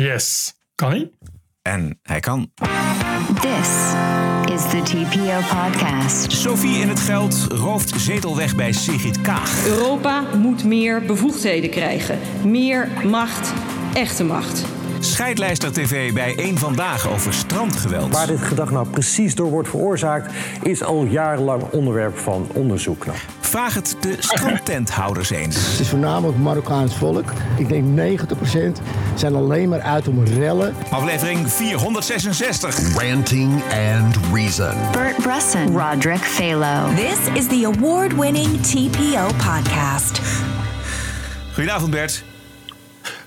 Yes. Kan hij? En hij kan. This is the TPO podcast. Sophie in het geld rooft zetel weg bij Sigrid Kaag. Europa moet meer bevoegdheden krijgen. Meer macht, echte macht. Scheidlijster TV bij Eén Vandaag over strandgeweld. Waar dit gedrag nou precies door wordt veroorzaakt, is al jarenlang onderwerp van onderzoek. Nou, Vraag het de strandtenthouders eens. Het is voornamelijk Marokkaans volk. Ik denk 90% zijn alleen maar uit om rellen. Aflevering 466. Ranting and Reason. Bert Bresson, Roderick Phalo. This is the award winning TPO podcast. Goedenavond Bert.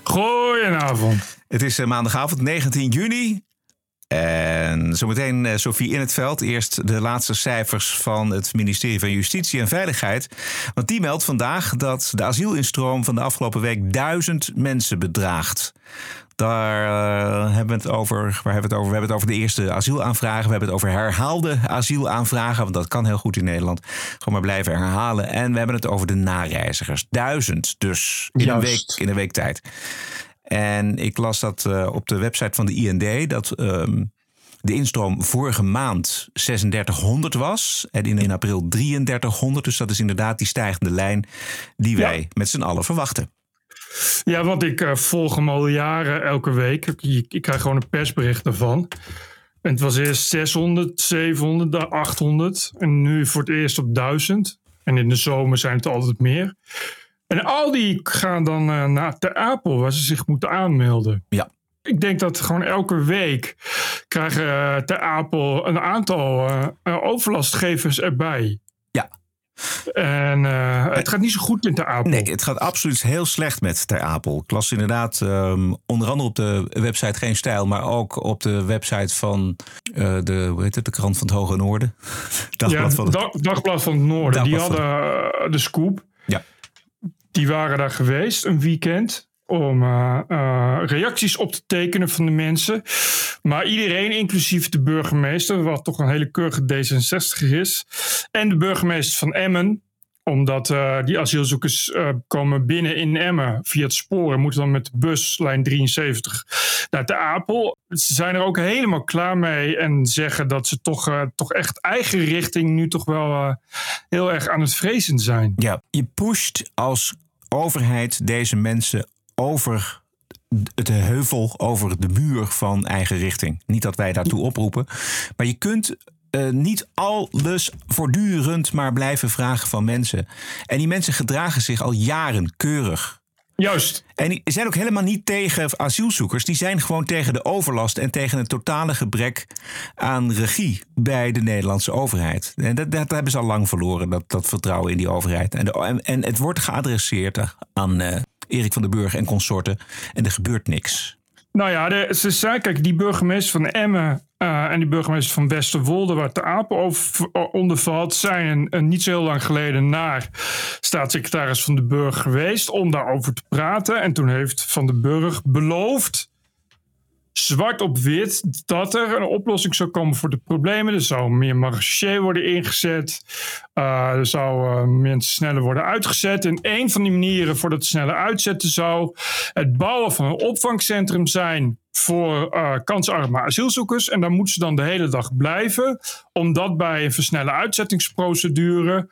Goedenavond. Het is eh, maandagavond 19 juni. En zometeen eh, Sophie in het veld. Eerst de laatste cijfers van het ministerie van Justitie en Veiligheid. Want die meldt vandaag dat de asielinstroom van de afgelopen week duizend mensen bedraagt. Daar eh, hebben we het over. Waar hebben we het over? We hebben het over de eerste asielaanvragen. We hebben het over herhaalde asielaanvragen. Want dat kan heel goed in Nederland. Gewoon maar blijven herhalen. En we hebben het over de nareizigers. Duizend dus in, een week, in een week tijd. En ik las dat uh, op de website van de IND dat um, de instroom vorige maand 3600 was en in, in april 3300. Dus dat is inderdaad die stijgende lijn die wij ja. met z'n allen verwachten. Ja, want ik uh, volg hem al jaren elke week. Ik, ik, krijg gewoon een persbericht ervan. En het was eerst 600, 700, 800 en nu voor het eerst op 1000. En in de zomer zijn het altijd meer. En al die gaan dan uh, naar Ter Apel, waar ze zich moeten aanmelden. Ja. Ik denk dat gewoon elke week krijgen uh, Ter Apel een aantal uh, overlastgevers erbij. Ja. En het gaat niet zo goed in Ter Apel. Nee, het gaat absoluut heel slecht met Ter Apel. Ik las inderdaad um, onder andere op de website Geen Stijl, maar ook op de website van de, hoe heet het, de krant van het Hoge Noorden. Dagblad ja, van het, dag, Dagblad van het Noorden. Dagblad die hadden de scoop. Die waren daar geweest een weekend om uh, uh, reacties op te tekenen van de mensen. Maar iedereen, inclusief de burgemeester, wat toch een hele keurige D66 is, en de burgemeester van Emmen, omdat uh, die asielzoekers komen binnen in Emmen via het sporen, moeten dan met de bus, lijn 73, naar de Apel. Ze zijn er ook helemaal klaar mee en zeggen dat ze toch, toch echt eigen richting nu toch wel heel erg aan het vrezen zijn. Ja, je pusht als overheid deze mensen over het heuvel, over de muur van eigen richting. Niet dat wij daartoe oproepen, maar je kunt uh, niet alles voortdurend maar blijven vragen van mensen. En die mensen gedragen zich al jaren keurig. Juist. En die zijn ook helemaal niet tegen asielzoekers. Die zijn gewoon tegen de overlast en tegen het totale gebrek aan regie bij de Nederlandse overheid. En dat, dat hebben ze al lang verloren, dat, dat vertrouwen in die overheid. En, de, en, en het wordt geadresseerd aan uh, Erik van den Burg en consorten. En er gebeurt niks. Nou ja, de, ze zei, kijk, die burgemeester van Emmen uh, en die burgemeester van Westerwolde, waar de Apen over, onder valt, zijn een, niet zo heel lang geleden naar staatssecretaris van de Burg geweest om daarover te praten. En toen heeft Van den Burg beloofd, zwart op wit, dat er een oplossing zou komen voor de problemen. Er zou meer marché worden ingezet. Uh, er zou mensen sneller worden uitgezet. En een van die manieren voor dat sneller uitzetten zou het bouwen van een opvangcentrum zijn voor uh, kansarme asielzoekers. En daar moeten ze dan de hele dag blijven, omdat bij een versnelle uitzettingsprocedure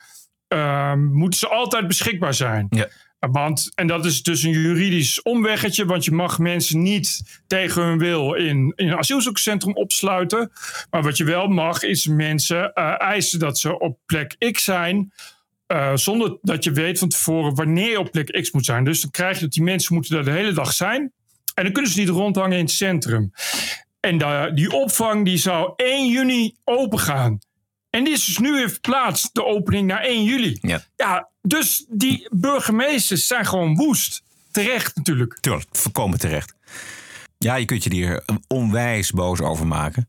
moeten ze altijd beschikbaar zijn. Ja. Want, en dat is dus een juridisch omweggetje, want je mag mensen niet tegen hun wil in, in een asielzoekerscentrum opsluiten. Maar wat je wel mag, is mensen uh, eisen dat ze op plek X zijn. Uh, zonder dat je weet van tevoren wanneer je op plek X moet zijn. Dus dan krijg je dat die mensen moeten daar de hele dag zijn. En dan kunnen ze niet rondhangen in het centrum. En de, die opvang die zou 1 juni open gaan. En die is dus nu weer verplaatst, de opening naar 1 juli. Ja. ja, dus die burgemeesters zijn gewoon woest. Terecht natuurlijk. Tuurlijk, voorkomen terecht. Ja, je kunt je hier onwijs boos over maken.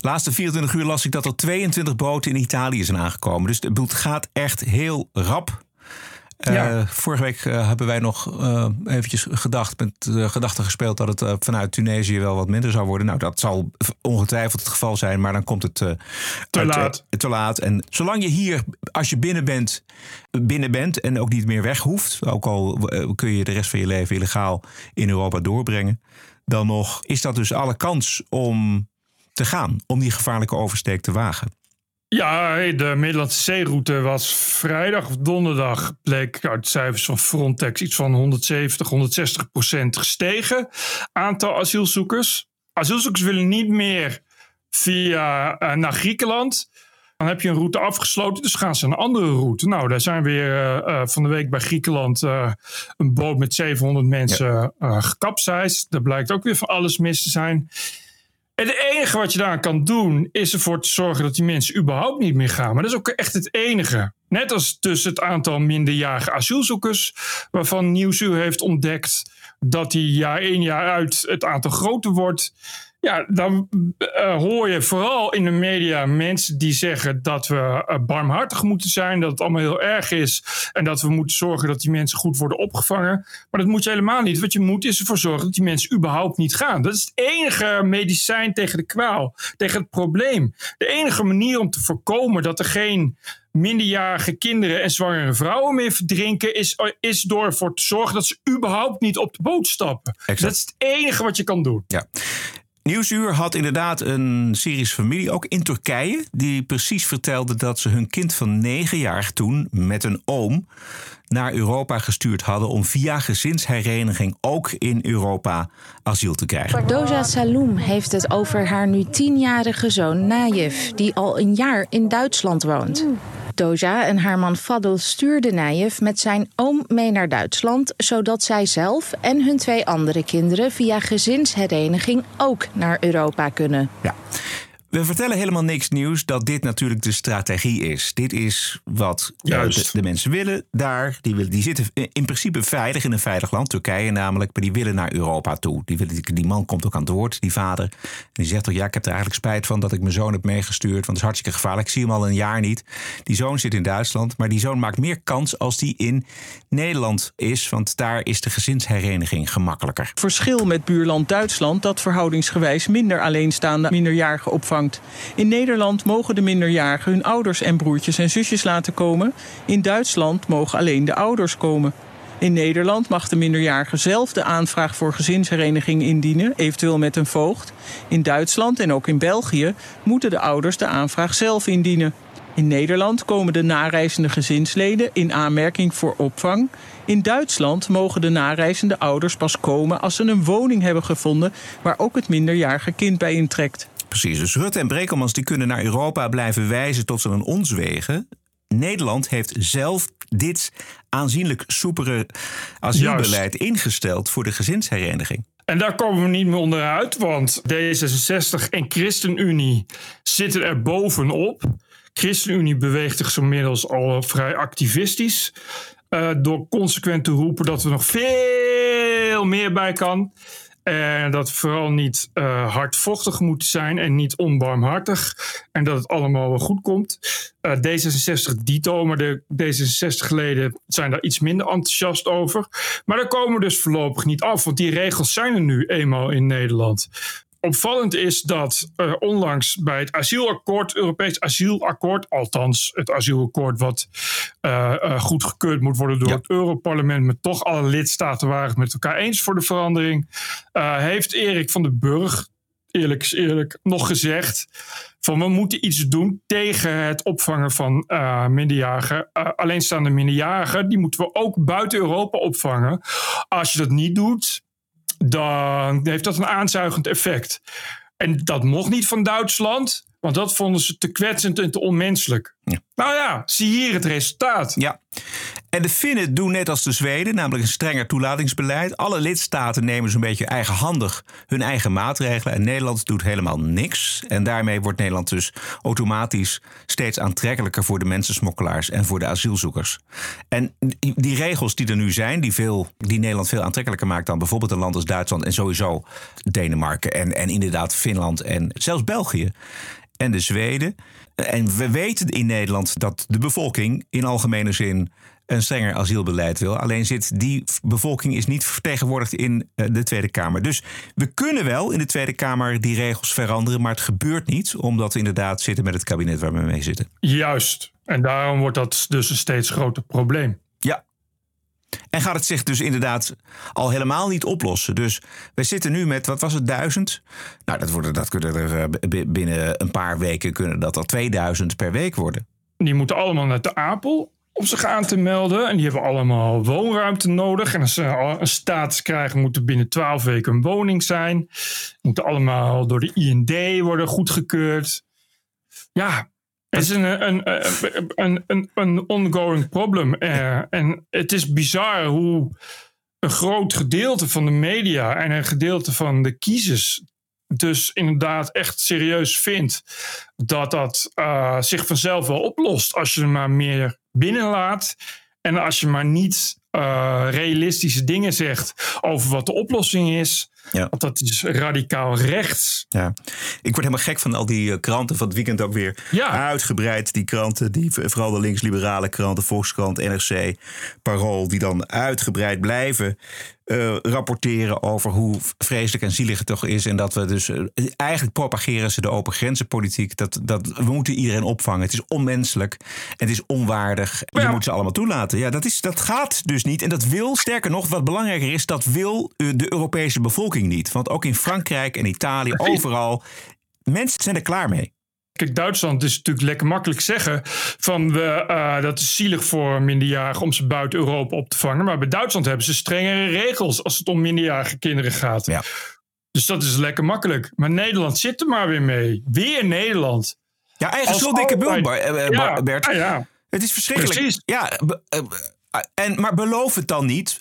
Laatste 24 uur las ik dat er 22 boten in Italië zijn aangekomen. Dus het gaat echt heel rap. Ja. Uh, vorige week uh, hebben wij nog uh, eventjes gedacht, met de gedachte gespeeld dat het vanuit Tunesië wel wat minder zou worden. Nou, dat zal ongetwijfeld het geval zijn, maar dan komt het te uit, laat. te laat. En zolang je hier, als je binnen bent, binnen bent en ook niet meer weg hoeft, ook al kun je de rest van je leven illegaal in Europa doorbrengen, dan nog is dat dus alle kans om te gaan, om die gevaarlijke oversteek te wagen. Ja, de Middellandse zeeroute was vrijdag of donderdag, bleek uit cijfers van Frontex iets van 170, 160 procent gestegen. Aantal asielzoekers. Asielzoekers willen niet meer via uh, naar Griekenland. Dan heb je een route afgesloten, dus gaan ze een andere route. Nou, daar zijn weer uh, uh, van de week bij Griekenland een boot met 700 mensen ja. gekapseist. Daar blijkt ook weer van alles mis te zijn. En het enige wat je daar kan doen, is ervoor te zorgen dat die mensen überhaupt niet meer gaan. Maar dat is ook echt het enige. Net als dus het aantal minderjarige asielzoekers, waarvan Nieuwsuur heeft ontdekt dat die jaar in jaar uit het aantal groter wordt. Ja, dan uh, hoor je vooral in de media mensen die zeggen dat we uh, barmhartig moeten zijn, dat het allemaal heel erg is en dat we moeten zorgen dat die mensen goed worden opgevangen. Maar dat moet je helemaal niet. Wat je moet is ervoor zorgen dat die mensen überhaupt niet gaan. Dat is het enige medicijn tegen de kwaal, tegen het probleem. De enige manier om te voorkomen dat er geen minderjarige kinderen en zwangere vrouwen meer verdrinken, is, is door ervoor te zorgen dat ze überhaupt niet op de boot stappen. Exact. Dat is het enige wat je kan doen. Ja. Nieuwsuur had inderdaad een Syrische familie, ook in Turkije, die precies vertelde dat ze hun kind van negen jaar toen met een oom naar Europa gestuurd hadden om via gezinshereniging ook in Europa asiel te krijgen. Doja Saloum heeft het over haar nu tienjarige zoon Nayef, die al een jaar in Duitsland woont. Doja en haar man Fadl stuurden Nayef met zijn oom mee naar Duitsland, zodat zij zelf en hun twee andere kinderen via gezinshereniging ook naar Europa kunnen. Ja. We vertellen helemaal niks nieuws dat dit natuurlijk de strategie is. Dit is wat de, de, mensen willen daar. Die, willen, die zitten in principe veilig in een veilig land, Turkije namelijk. Maar die willen naar Europa toe. Die, willen, die man komt ook aan het woord, die vader. En die zegt toch, ja, ik heb er eigenlijk spijt van dat ik mijn zoon heb meegestuurd. Want het is hartstikke gevaarlijk. Ik zie hem al een jaar niet. Die zoon zit in Duitsland. Maar die zoon maakt meer kans als die in Nederland is. Want daar is de gezinshereniging gemakkelijker. Verschil met buurland Duitsland dat verhoudingsgewijs minder alleenstaande minderjarigen In Nederland mogen de minderjarigen hun ouders en broertjes en zusjes laten komen. In Duitsland mogen alleen de ouders komen. In Nederland mag de minderjarige zelf de aanvraag voor gezinshereniging indienen, eventueel met een voogd. In Duitsland en ook in België moeten de ouders de aanvraag zelf indienen. In Nederland komen de nareizende gezinsleden in aanmerking voor opvang. In Duitsland mogen de nareizende ouders pas komen als ze een woning hebben gevonden waar ook het minderjarige kind bij intrekt. Precies, dus Rutte en Brekelmans die kunnen naar Europa blijven wijzen tot ze een ons wegen. Nederland heeft zelf dit aanzienlijk soepere asielbeleid ingesteld voor de gezinshereniging. En daar komen we niet meer onderuit, want D66 en ChristenUnie zitten er bovenop. ChristenUnie beweegt zich inmiddels al vrij activistisch. Uh, door consequent te roepen dat er nog veel meer bij kan. En dat vooral niet uh, hardvochtig moet zijn en niet onbarmhartig. En dat het allemaal wel goed komt. Uh, D66 dito, maar de D66-leden zijn daar iets minder enthousiast over. Maar daar komen we dus voorlopig niet af, want die regels zijn er nu eenmaal in Nederland opvallend is dat uh, onlangs bij het asielakkoord, Europees asielakkoord, althans het asielakkoord wat uh, uh, goedgekeurd moet worden door het Europarlement, met toch alle lidstaten waren het met elkaar eens voor de verandering, heeft Erik van den Burg, eerlijk is eerlijk, nog gezegd van we moeten iets doen tegen het opvangen van minderjarigen, alleenstaande minderjarigen, die moeten we ook buiten Europa opvangen. Als je dat niet doet, dan heeft dat een aanzuigend effect. En dat mocht niet van Duitsland, want dat vonden ze te kwetsend en te onmenselijk. Ja. Nou ja, zie hier het resultaat. Ja. En de Finnen doen net als de Zweden, namelijk een strenger toelatingsbeleid. Alle lidstaten nemen zo'n beetje eigenhandig hun eigen maatregelen. En Nederland doet helemaal niks. En daarmee wordt Nederland dus automatisch steeds aantrekkelijker voor de mensensmokkelaars en voor de asielzoekers. En die regels die er nu zijn, die, veel, die Nederland veel aantrekkelijker maakt dan bijvoorbeeld een land als Duitsland en sowieso Denemarken en, en inderdaad Finland en zelfs België en de Zweden. En we weten in Nederland dat de bevolking in algemene zin een strenger asielbeleid wil. Alleen zit die bevolking is niet vertegenwoordigd in eh, de Tweede Kamer. Dus we kunnen wel in de Tweede Kamer die regels veranderen, maar het gebeurt niet, omdat we inderdaad zitten met het kabinet waar we mee zitten. Juist. En daarom wordt dat dus een steeds groter probleem. En gaat het zich dus inderdaad al helemaal niet oplossen. Dus we zitten nu met, wat was het, duizend? Nou, dat, worden, dat kunnen er eh, binnen een paar weken kunnen dat al 2000 per week worden. Die moeten allemaal naar de Apel om zich aan te melden. En die hebben allemaal woonruimte nodig. En als ze een status krijgen, moeten binnen 12 weken een woning zijn. Moeten allemaal door de IND worden goedgekeurd. Ja, is een, een, een, een, ongoing problem. Eh, en het is bizar hoe een groot gedeelte van de media en een gedeelte van de kiezers dus inderdaad echt serieus vindt dat dat eh, zich vanzelf wel oplost als je er maar meer binnenlaat en als je maar niet eh, realistische dingen zegt over wat de oplossing is. Ja. Want dat is radicaal rechts. Ja. Ik word helemaal gek van al die eh, kranten van het weekend ook weer. Ja. Uitgebreid, die kranten, die, vooral de links-liberale kranten, Volkskrant, NRC, Parool, die dan uitgebreid blijven eh, rapporteren over hoe vreselijk en zielig het toch is. En dat we dus, eh, eigenlijk propageren ze de open grenzenpolitiek. Dat, dat we moeten iedereen opvangen. Het is onmenselijk, het is onwaardig. Je Ja. moet ze allemaal toelaten. Ja, dat, is, dat gaat dus niet. En dat wil, sterker nog, wat belangrijker is, dat wil eh, de Europese bevolking niet. Want ook in Frankrijk en Italië, overal, mensen zijn er klaar mee. Kijk, Duitsland is natuurlijk lekker makkelijk zeggen van we, eh, dat is zielig voor minderjarigen om ze buiten Europa op te vangen. Maar bij Duitsland hebben ze strengere regels als het om minderjarige kinderen gaat. Ja. Dus dat is lekker makkelijk. Maar Nederland zit er maar weer mee. Weer Nederland. Ja, eigen Als schuld, dikke bul, altijd- Bar- eh, eh, Ja, Bert. Het is verschrikkelijk. Precies. Ja, en, maar beloof het dan niet.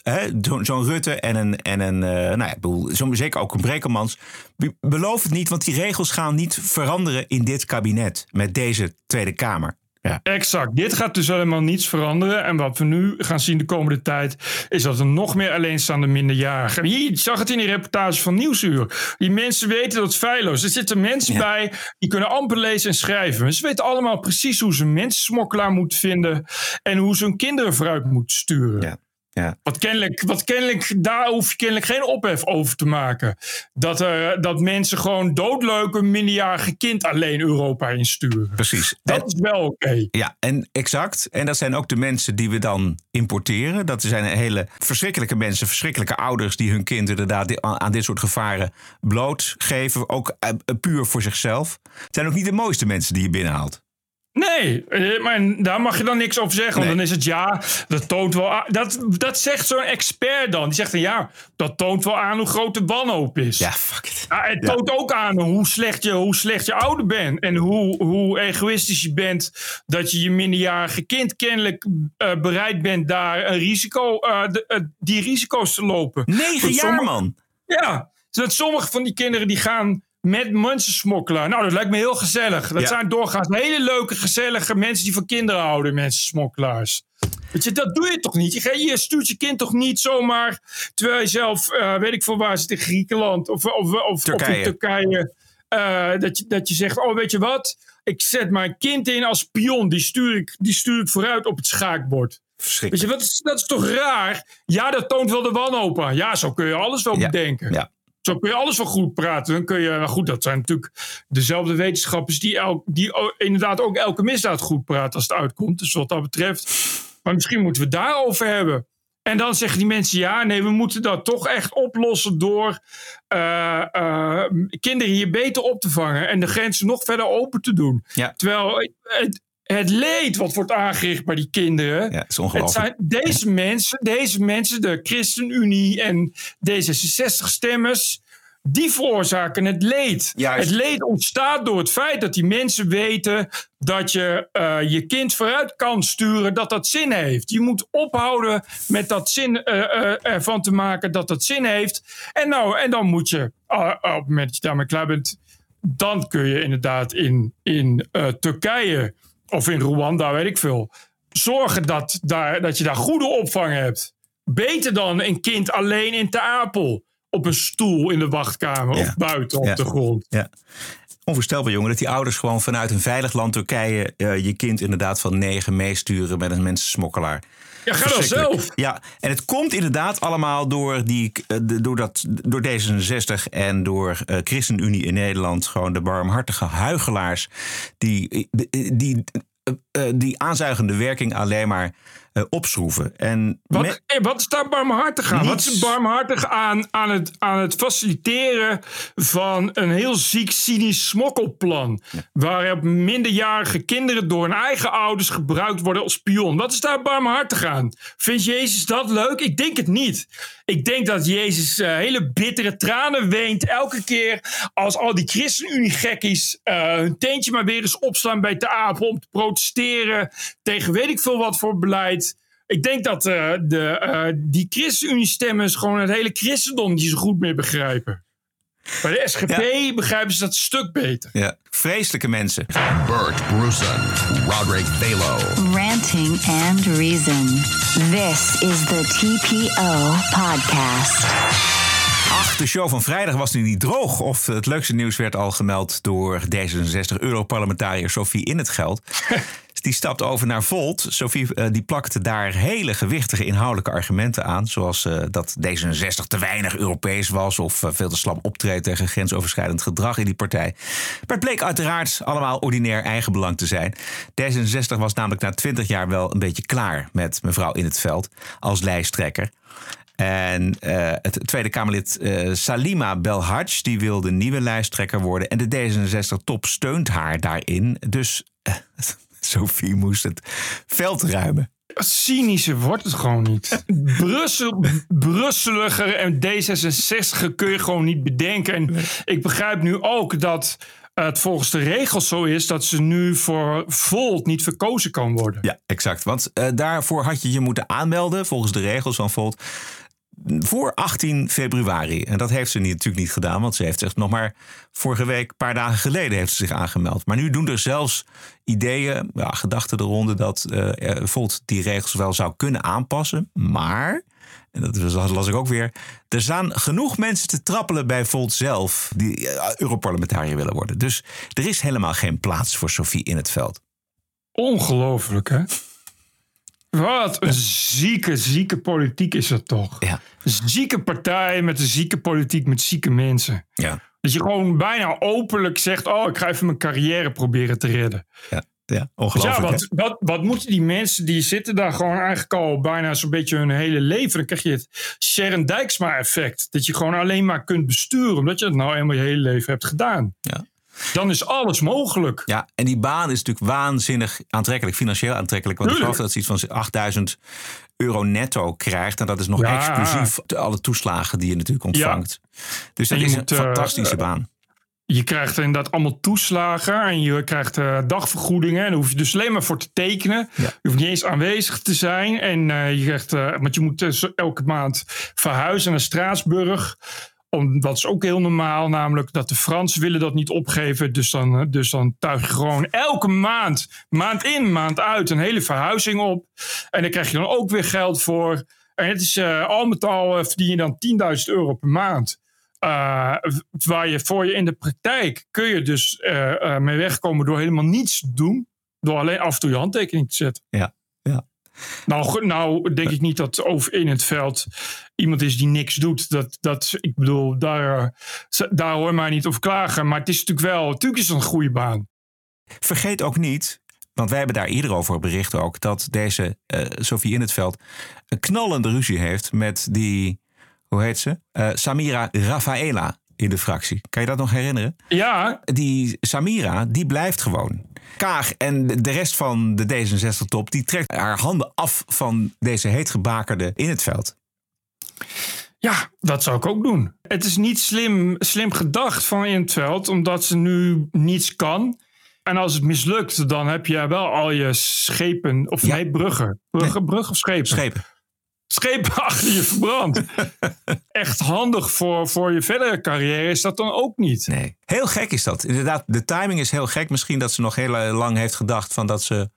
Zo'n Rutte en een, en een eh, nou ja, bedoel, zeker ook een Brekelmans. Be- Beloof het niet, want die regels gaan niet veranderen in dit kabinet. Met deze Tweede Kamer. Ja. Exact. Dit gaat dus helemaal niets veranderen. En wat we nu gaan zien de komende tijd... is dat er nog meer alleenstaande minderjarigen... Je zag het in die reportage van Nieuwsuur. Die mensen weten dat feilloos is. Er zitten mensen bij die kunnen amper lezen en schrijven. Ze weten allemaal precies hoe ze een mensensmokkelaar moeten vinden... en hoe ze hun kinderen vooruit moeten sturen. Ja. Ja. Wat kennelijk, wat kennelijk, daar hoef je kennelijk geen ophef over te maken. Dat, er, dat mensen gewoon doodleuk een minderjarige kind alleen Europa insturen. Precies. Dat En- is wel oké. Ja, en exact. En dat zijn ook de mensen die we dan importeren. Dat zijn hele verschrikkelijke mensen, verschrikkelijke ouders die hun kind inderdaad aan dit soort gevaren blootgeven. Ook eh, eh, puur voor zichzelf. Het zijn ook niet de mooiste mensen die je binnenhaalt. Nee, eh, maar daar mag je dan niks over zeggen. Want Nee. dan is het ja, dat toont wel aan. Dat, dat zegt zo'n expert dan. Die zegt dan ja, dat toont wel aan hoe groot de wanhoop is. Ja, fuck it. Ja, het toont ook aan hoe slecht je, hoe slecht je ouder bent. En hoe, hoe egoïstisch je bent. Dat je je minderjarige kind kennelijk eh, bereid bent daar een risico, eh, de- die risico's te lopen. Negen Dat jaar, sommige- man. Ja, zodat sommige van die kinderen die gaan met mensensmokkelaar. Nou, dat lijkt me heel gezellig. Dat Ja. zijn doorgaans hele leuke, gezellige mensen die van kinderen houden, mensensmokkelaars. Weet je, dat doe je toch niet? Je, je stuurt je kind toch niet zomaar, terwijl je zelf, eh, weet ik veel waar zit, in Griekenland of, of, of, of Turkije. in Turkije. eh, dat, je, dat je zegt, oh weet je wat, ik zet mijn kind in als pion, die stuur ik, die stuur ik vooruit op het schaakbord. Weet je, dat is, dat is toch raar? Ja, dat toont wel de wanhoop aan. Ja, zo kun je alles wel Ja, bedenken. ja. Zo kun je alles wel goed praten. Dan kun je, nou goed, dat zijn natuurlijk dezelfde wetenschappers die, el, die inderdaad ook elke misdaad goed praten als het uitkomt. Dus wat dat betreft. Maar misschien moeten we het daarover hebben. En dan zeggen die mensen: ja, nee, we moeten dat toch echt oplossen door eh, eh, kinderen hier beter op te vangen en de grenzen nog verder open te doen. Ja. Terwijl het, het leed wat wordt aangericht bij die kinderen. Ja, het is Het ongelooflijk. zijn deze mensen, deze mensen, de ChristenUnie en D66-stemmers, die veroorzaken het leed. Juist. Het leed ontstaat door het feit dat die mensen weten dat je eh, je kind vooruit kan sturen, dat dat zin heeft. Je moet ophouden met dat zin eh, eh, ervan te maken dat dat zin heeft. En, nou, en dan moet je, op het moment dat je daarmee klaar bent, dan kun je inderdaad in, in eh, Turkije of in Rwanda, weet ik veel, zorgen dat, daar, dat je daar goede opvang hebt. Beter dan een kind alleen in Ter Apel op een stoel in de wachtkamer Ja. of buiten op Ja. de grond. Ja. Onvoorstelbaar, jongen, dat die ouders gewoon vanuit een veilig land Turkije eh, je kind inderdaad van negen meesturen met een mensensmokkelaar. Ja, ga dan zelf. Ja, en het komt inderdaad allemaal door, die, eh, door, dat, door D66 en door eh, ChristenUnie in Nederland. Gewoon de barmhartige huigelaars die, die, die, eh, eh, die aanzuigende werking alleen maar eh, opschroeven. En Wat, me- eh, wat is daar barmhartig aan? Wat is barmhartig aan, aan, het, aan het faciliteren van een heel ziek, cynisch smokkelplan? Waarop minderjarige kinderen door hun eigen ouders gebruikt worden als spion. Wat is daar barmhartig aan? Vindt Jezus dat leuk? Ik denk het niet. Ik denk dat Jezus eh, hele bittere tranen weent elke keer als al die ChristenUnie-gekkies eh, hun teentje maar weer eens opslaan bij de apen om te protesteren tegen weet ik veel wat voor beleid. Ik denk dat eh, de, eh, die ChristenUnie-stemmers gewoon het hele christendom niet zo goed meer begrijpen. Bij de SGP begrijpen ze dat een stuk beter. ja, vreselijke mensen. Bert Brussen, Roderick Balo. Ranting and Reason. This is the TPO podcast. Ach, de show van vrijdag was nu niet droog. Of het leukste nieuws werd al gemeld door D66-Europarlementariër Sophie In het Geld. Die stapt over naar Volt. Sophie eh, die plakte daar hele gewichtige inhoudelijke argumenten aan. Zoals eh, dat D66 te weinig Europees was. Of eh, veel te slap optreedt tegen grensoverschrijdend gedrag in die partij. Maar het bleek uiteraard allemaal ordinair eigenbelang te zijn. D66 was namelijk na 20 jaar wel een beetje klaar met mevrouw In het Veld als lijsttrekker. En het Tweede Kamerlid Salima Belhaj, die wilde nieuwe lijsttrekker worden. En de D66-top steunt haar daarin. Dus Sophie moest het veld ruimen. Cynischer wordt het gewoon niet. Brussel, Brusseliger en D66 kun je gewoon niet bedenken. En ik begrijp nu ook dat het volgens de regels zo is dat ze nu voor Volt niet verkozen kan worden. Ja, exact. Want eh, daarvoor had je je moeten aanmelden, volgens de regels van Volt, voor 18 februari. En dat heeft ze niet, natuurlijk niet gedaan, want ze heeft zich nog maar vorige week, een paar dagen geleden, heeft ze zich aangemeld. Maar nu doen er zelfs ideeën, ja, gedachten de ronde dat eh, Volt die regels wel zou kunnen aanpassen. Maar, en dat las ik ook weer, er staan genoeg mensen te trappelen bij Volt zelf die eh, Europarlementariër willen worden. Dus er is helemaal geen plaats voor Sophie in het veld. Ongelooflijk, hè? Wat een zieke, zieke politiek is dat toch? Ja. Zieke partij met een zieke politiek met zieke mensen. Ja. Dat je gewoon bijna openlijk zegt: Oh, ik ga even mijn carrière proberen te redden. Ja, ja Ja, ongelooflijk. wat, hè? wat, wat moeten die mensen die zitten daar gewoon eigenlijk al bijna zo'n beetje hun hele leven. Dan krijg je het Sharon Dijksma effect. Dat je gewoon alleen maar kunt besturen omdat je het nou eenmaal je hele leven hebt gedaan. Ja. Dan is alles mogelijk. Ja, en die baan is natuurlijk waanzinnig aantrekkelijk, financieel aantrekkelijk. Want ik geloof dat ze iets van 8000 euro netto krijgt. En dat is nog Ja. exclusief alle toeslagen die je natuurlijk ontvangt. Dus dat is moet, een eh, fantastische eh, baan. Je krijgt inderdaad allemaal toeslagen en je krijgt eh, dagvergoedingen. En daar hoef je dus alleen maar voor te tekenen. Ja. Je hoeft niet eens aanwezig te zijn. En je krijgt, want je moet dus elke maand verhuizen naar Straatsburg. Om, dat is ook heel normaal, namelijk dat de Fransen willen dat niet opgeven. Dus dan, eh, dus dan tuig je gewoon elke maand, maand in, maand uit, een hele verhuizing op. En daar krijg je dan ook weer geld voor. En het is eh, al met al eh, verdien je dan 10.000 euro per maand. Waar je voor je in de praktijk kun je dus mee wegkomen door helemaal niets te doen. Door alleen af en toe je handtekening te zetten. Ja. Nou, nou denk ik niet dat over in het veld iemand is die niks doet. Dat, dat, ik bedoel, daar, daar hoor mij niet over klagen. Maar het is natuurlijk wel, natuurlijk is het een goede baan. Vergeet ook niet, want wij hebben daar eerder over bericht ook, dat deze uh, Sofie in het veld een knallende ruzie heeft met die, hoe heet ze? Uh, Samira Rafaela in de fractie. Kan je dat nog herinneren? Ja. Die Samira, die blijft gewoon. Kaag en de rest van de D66-top, die trekt haar handen af van deze heetgebakerde in het veld. Ja, dat zou ik ook doen. Het is niet slim, slim gedacht van in het veld, omdat ze nu niets kan. En als het mislukt, dan heb je wel al je schepen, of ja. nee, bruggen. Bruggen, nee. brug of schepen? Schepen. Schepen achter je verbrand. Echt handig voor, voor je verdere carrière is dat dan ook niet. Nee. Heel gek is dat. Inderdaad, de timing is heel gek. Misschien dat ze nog heel lang heeft gedacht van dat ze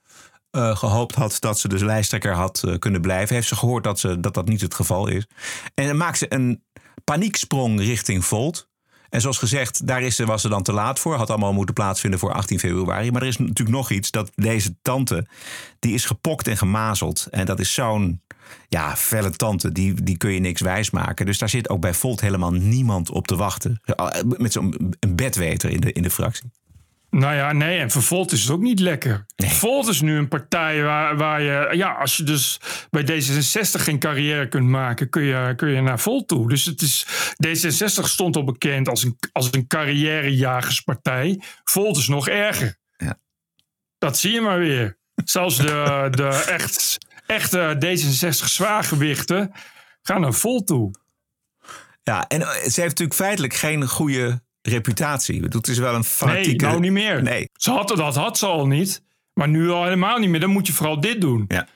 uh, gehoopt had dat ze dus lijsttrekker had uh, kunnen blijven. Heeft ze gehoord dat, ze, dat dat niet het geval is. En dan maakt ze een panieksprong richting Volt. En zoals gezegd, daar is was ze dan te laat voor. Had allemaal moeten plaatsvinden voor 18 februari. Maar er is natuurlijk nog iets. Dat deze tante, die is gepokt en gemazeld. En dat is zo'n ja, felle tante. Die, die kun je niks wijsmaken. Dus daar zit ook bij Volt helemaal niemand op te wachten. Met zo'n bedweter in de, in de fractie. Nou ja, nee, en Volt is het ook niet lekker. Volt is nu een partij waar, waar je, ja, als je dus bij D66 geen carrière kunt maken, kun je, kun je naar Volt toe. Dus het is, D66 stond al bekend als een, als een carrièrejagerspartij. Volt is nog erger. Ja. Dat zie je maar weer. Zelfs de, de echt, echte D66 zwaargewichten gaan naar Volt toe. Ja, en ze heeft natuurlijk feitelijk geen goede reputatie. Het is wel een fanatieke... Nee, nou niet meer. Nee. Ze had, dat had ze al niet. Maar nu al helemaal niet meer. Dan moet je vooral dit doen. Ja.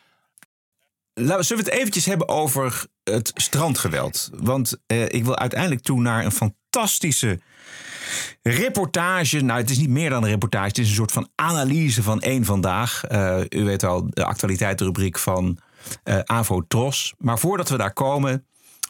Laten we, zullen we het eventjes hebben over het strandgeweld? Want eh, ik wil uiteindelijk toe naar een fantastische reportage. Nou, het is niet meer dan een reportage. Het is een soort van analyse van één vandaag. Eh, u weet al, de actualiteitenrubriek van eh Avo Tros. Maar voordat we daar komen,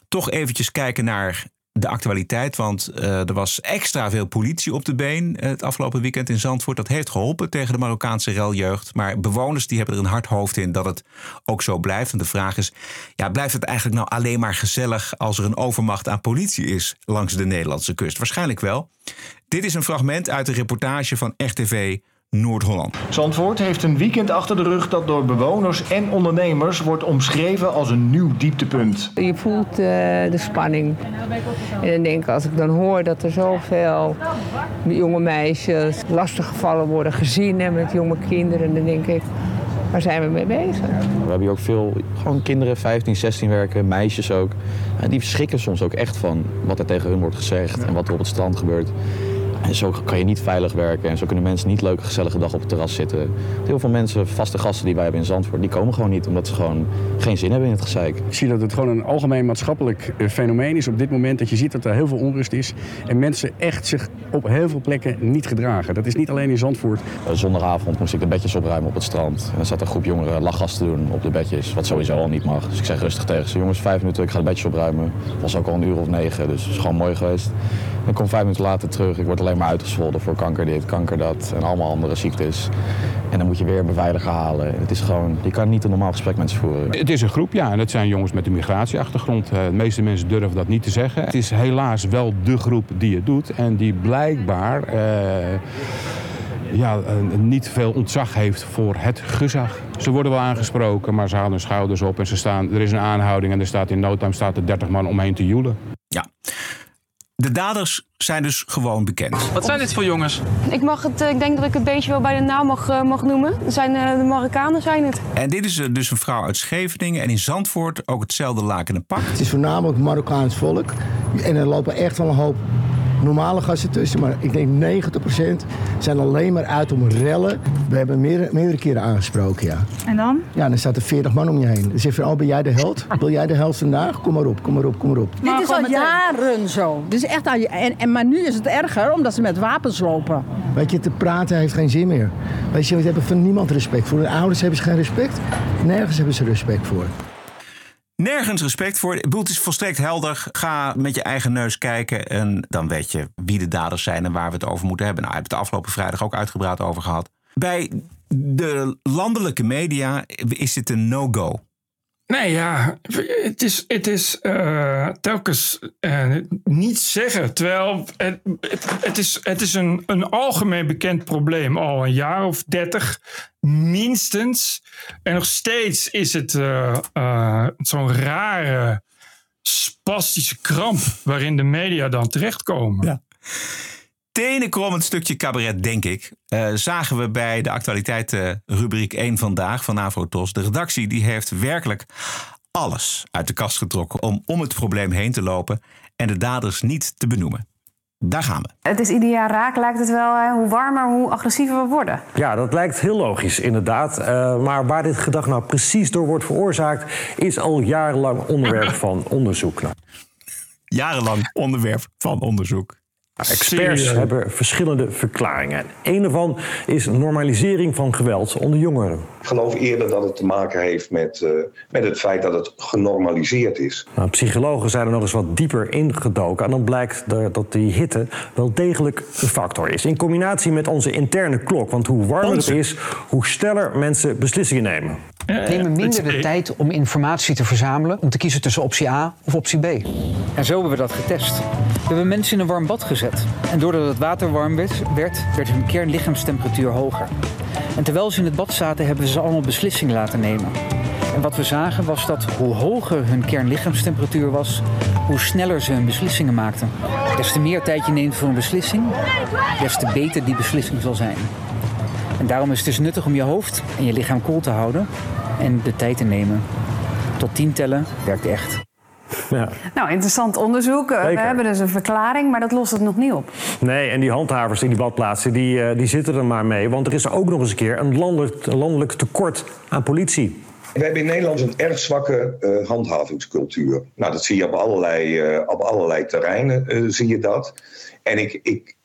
toch eventjes kijken naar de actualiteit. Want eh, er was extra veel politie op de been eh, het afgelopen weekend in Zandvoort. Dat heeft geholpen tegen de Marokkaanse reljeugd. Maar bewoners die hebben er een hard hoofd in dat het ook zo blijft. En de vraag is, ja, blijft het eigenlijk nou alleen maar gezellig... als er een overmacht aan politie is langs de Nederlandse kust? Waarschijnlijk wel. Dit is een fragment uit de reportage van RTV Noord-Holland. Zandvoort heeft een weekend achter de rug dat door bewoners en ondernemers wordt omschreven als een nieuw dieptepunt. Je voelt eh, de spanning. En dan denk ik, als ik dan hoor dat er zoveel jonge meisjes lastiggevallen worden, gezinnen met jonge kinderen, dan denk ik, waar zijn we mee bezig? We hebben hier ook veel gewoon kinderen, 15, 16 werken, meisjes ook. En die schrikken soms ook echt van wat er tegen hun wordt gezegd en wat er op het strand gebeurt. En zo kan je niet veilig werken en zo kunnen mensen niet leuke gezellige dag op het terras zitten. Heel veel mensen, vaste gasten die wij hebben in Zandvoort, die komen gewoon niet omdat ze gewoon geen zin hebben in het gezeik. Ik zie dat het gewoon een algemeen maatschappelijk eh, fenomeen is op dit moment. Dat je ziet dat er heel veel onrust is. En mensen echt zich op heel veel plekken niet gedragen. Dat is niet alleen in Zandvoort. Eh, Zondagavond moest ik de bedjes opruimen op het strand. En er zat een groep jongeren lachgas te doen op de bedjes, wat sowieso al niet mag. Dus ik zeg rustig tegen ze, jongens, vijf minuten, ik ga de bedjes opruimen. Het was ook al een uur of negen, dus het is gewoon mooi geweest. Ik kom vijf minuten later terug, ik word alleen maar uitgescholden voor kanker dit, kanker dat en allemaal andere ziektes. En dan moet je weer een beveiliger halen. Het is gewoon, je kan niet een normaal gesprek met ze voeren. Het is een groep, ja. En dat zijn jongens met een migratieachtergrond. Eh, De meeste mensen durven dat niet te zeggen. Het is helaas wel de groep die het doet. En die blijkbaar eh, ja, niet veel ontzag heeft voor het gezag. Ze worden wel aangesproken, maar ze halen hun schouders op. En ze staan, er is een aanhouding en er staat in no time staat er 30 man omheen te joelen. De daders zijn dus gewoon bekend. Wat zijn dit voor jongens? Ik, mag het, eh, ik denk dat ik het beestje wel bij de naam mag, eh, mag noemen. Zijn, eh, de Marokkanen zijn het. En dit is dus een vrouw uit Scheveningen. En in Zandvoort ook hetzelfde lakenen pak. Het is voornamelijk Marokkaans volk. En er lopen echt wel een hoop normale gasten tussen. Maar ik denk 90% zijn alleen maar uit om rellen. We hebben meerdere, meerdere keren aangesproken, ja. En dan? Ja, dan staat er 40 man om je heen. Dus van, oh, ben jij de held? Wil jij de held vandaag? Kom maar op, kom maar op, kom maar op. Dit is al jaren zo. Dit is echt al, en, en, maar nu is het erger omdat ze met wapens lopen. Weet je, te praten heeft geen zin meer. Weet je, we hebben van niemand respect voor. De ouders hebben ze geen respect. Nergens hebben ze respect voor. Nergens respect voor. Het is volstrekt helder. Ga met je eigen neus kijken. En dan weet je wie de daders zijn en waar we het over moeten hebben. Nou, ik heb het de afgelopen vrijdag ook uitgebreid over gehad. Bij de landelijke media is dit een no-go. Nee, ja, het is, het is eh, telkens eh, niet zeggen. Terwijl het, het, is, het is een, een algemeen bekend probleem al een jaar of dertig, minstens. En nog steeds is het eh, zo'n rare, spastische kramp waarin de media dan terechtkomen. Ja. Tenenkrommend stukje cabaret, denk ik. eh, zagen we bij de actualiteitenrubriek 1 vandaag van Avrotos. De redactie die heeft werkelijk alles uit de kast getrokken om om het probleem heen te lopen en de daders niet te benoemen. Daar gaan we. Het is ieder jaar raak, lijkt het wel. Hè? Hoe warmer, hoe agressiever we worden. Ja, dat lijkt heel logisch, inderdaad. Uh, maar waar dit gedrag nou precies door wordt veroorzaakt, is al jarenlang onderwerp van onderzoek. Nou. Jarenlang onderwerp van onderzoek. Nou, experts Serieus? hebben verschillende verklaringen. Een ervan is normalisering van geweld onder jongeren. Ik geloof eerder dat het te maken heeft met, uh, met het feit dat het genormaliseerd is. Nou, psychologen zijn er nog eens wat dieper ingedoken. En dan blijkt er dat die hitte wel degelijk een factor is. In combinatie met onze interne klok. Want hoe warmer het is, hoe sneller mensen beslissingen nemen. nemen minder de tijd om informatie te verzamelen om te kiezen tussen optie A of optie B. En zo hebben we dat getest. We hebben mensen in een warm bad gezet. En doordat het water warm werd, werd, werd hun kernlichaamstemperatuur hoger. En terwijl ze in het bad zaten, hebben ze allemaal beslissingen laten nemen. En wat we zagen was dat hoe hoger hun kernlichaamstemperatuur was, hoe sneller ze hun beslissingen maakten. Des te meer tijd je neemt voor een beslissing, des te beter die beslissing zal zijn. En daarom is het dus nuttig om je hoofd en je lichaam koel te houden en de tijd te nemen. Tot tien tellen werkt echt. Ja. Nou, interessant onderzoek. Eh, We hebben dus een verklaring, maar dat lost het nog niet op. Nee, en die handhavers in die badplaatsen, die, eh, die zitten er maar mee. Want er is ook nog eens een keer een landelijk, landelijk tekort aan politie. We hebben in Nederland een erg zwakke eh, handhavingscultuur. Nou, dat zie je op allerlei, eh, op allerlei terreinen, eh, zie je dat. En ik, ik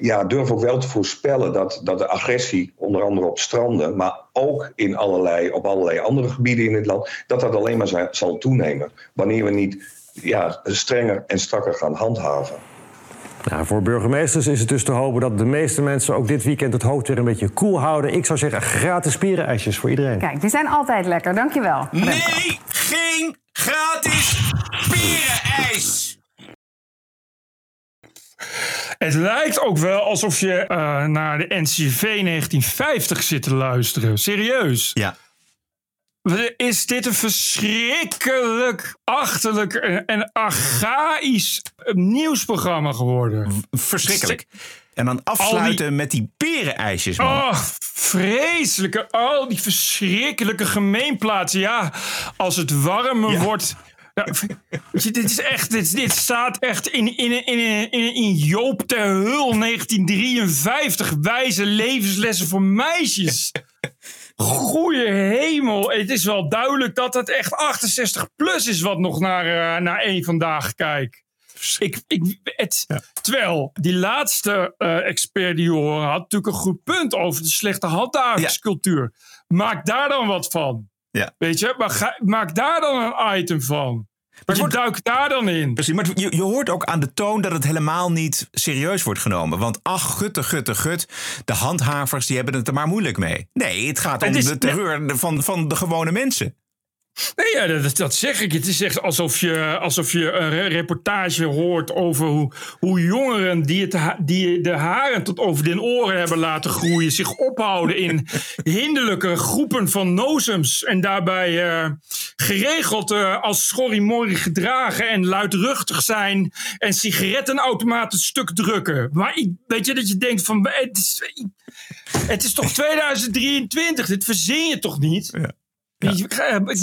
ja, durf ook wel te voorspellen dat, dat de agressie, onder andere op stranden, maar ook in allerlei, op allerlei andere gebieden in het land, dat dat alleen maar za- zal toenemen. Wanneer we niet ja, strenger en strakker gaan handhaven. Nou, voor burgemeesters is het dus te hopen dat de meeste mensen ook dit weekend het hoofd weer een beetje koel houden. Ik zou zeggen, gratis spierenijsjes voor iedereen. Kijk, die zijn altijd lekker. Dankjewel. Nee, geen gratis spierenijs. Het lijkt ook wel alsof je eh, naar de NCV 1950 zit te luisteren. Serieus. Ja. Is dit een verschrikkelijk, achterlijk en, archaïsch eh, nieuwsprogramma geworden? Verschrikkelijk. En dan afsluiten met die perenijsjes, man. Oh, vreselijke. Al die verschrikkelijke gemeenplaatsen. Ja, als het warmer wordt. Ja, dit is echt. Dit, dit staat echt in, in, in, in, in Joop ter Hul 1953. Wijze levenslessen voor meisjes. Goeie hemel. Het is wel duidelijk dat het echt 68 plus is wat nog naar, eh, naar één vandaag kijkt. Ik, ik, het, Terwijl die laatste eh, expert die je horen had natuurlijk een goed punt over de slechte handhavingscultuur. Maak daar dan wat van. Ja. Weet je, maar ga- maak daar dan een item van. Maar je duikt daar dan in. Precies, maar je, je hoort ook aan de toon dat het helemaal niet serieus wordt genomen. Want ach, gutte, gutte, gut. De handhavers die hebben het er maar moeilijk mee. Nee, het gaat om Het is- de terreur van, van de gewone mensen. Nee, ja, dat, dat zeg ik. Het is echt alsof je, alsof je een re- reportage hoort over hoe, hoe jongeren die, het, die de haren tot over den oren hebben laten groeien, zich ophouden in hinderlijke groepen van nozems. En daarbij eh, geregeld eh, als schorrimorri gedragen en luidruchtig zijn en sigarettenautomaten stuk drukken. Maar ik- weet je dat je denkt van het is, het is toch 2023, dit verzin je toch niet? Weet eh,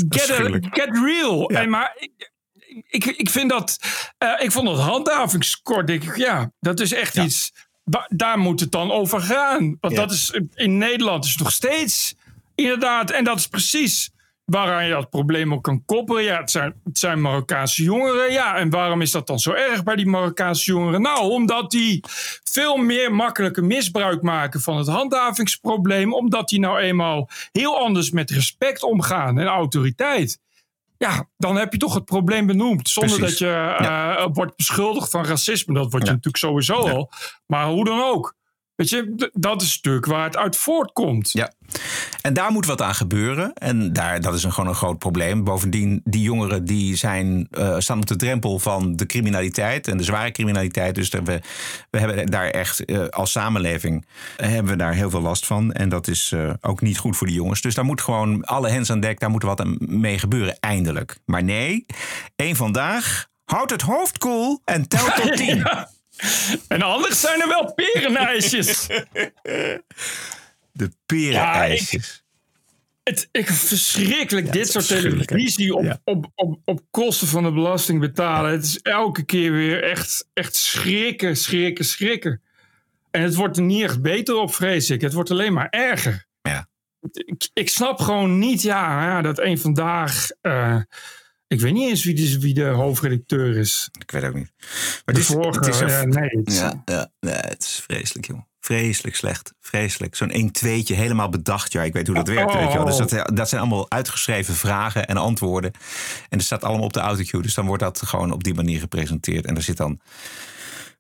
Get, a- get real. En maar ik, ik, ik vind dat. eh, ik vond dat handhavingskort. Denk ik, ja, dat is echt iets. Daar moet het dan over gaan. Want dat is in Nederland is nog steeds. Inderdaad, en dat is precies waaraan je dat probleem ook kan koppelen. Ja, het zijn, het zijn Marokkaanse jongeren. Ja, en waarom is dat dan zo erg bij die Marokkaanse jongeren? Nou, omdat die veel meer makkelijke misbruik maken van het handhavingsprobleem. Omdat die nou eenmaal heel anders met respect omgaan en autoriteit. Ja, dan heb je toch het probleem benoemd. Zonder Precies. dat je eh, wordt beschuldigd van racisme. Dat wordt je natuurlijk sowieso al. Maar hoe dan ook. Weet je, dat is het stuk waar het uit voortkomt. Ja. En daar moet wat aan gebeuren. En daar, dat is een, gewoon een groot probleem. Bovendien, die jongeren die zijn, eh, staan op de drempel van de criminaliteit en de zware criminaliteit. Dus we, we hebben daar echt eh, als samenleving eh, hebben we daar heel veel last van. En dat is ook niet goed voor die jongens. Dus daar moet gewoon alle hens aan dek, daar moet wat mee gebeuren, eindelijk. Maar nee, één vandaag. Houd het hoofd koel en tel tot tien. Ja. En anders zijn er wel perenijsjes. De perenijsjes. Het, ik, verschrikkelijk, dit soort televisie op, Ja. op, op, op kosten van de belasting betalen. Het is elke keer weer echt, echt schrikken, schrikken, schrikken. En het wordt er niet echt beter op, vrees ik. Het wordt alleen maar erger. Ja. Ik, ik snap gewoon niet, ja, dat een vandaag... eh, ik weet niet eens wie de, wie de hoofdredacteur is. Ik weet ook niet. Maar het is- vorige, het is ja, nee, het is- Ja, ja, nee, het is vreselijk, jongen. Vreselijk slecht. Vreselijk. Zo'n 1 tweetje helemaal bedacht. Ja, ik weet hoe dat werkt. Weet je wel. Dus dat, dat zijn allemaal uitgeschreven vragen en antwoorden. En dat staat allemaal op de autocue. Dus dan wordt dat gewoon op die manier gepresenteerd. En er zit dan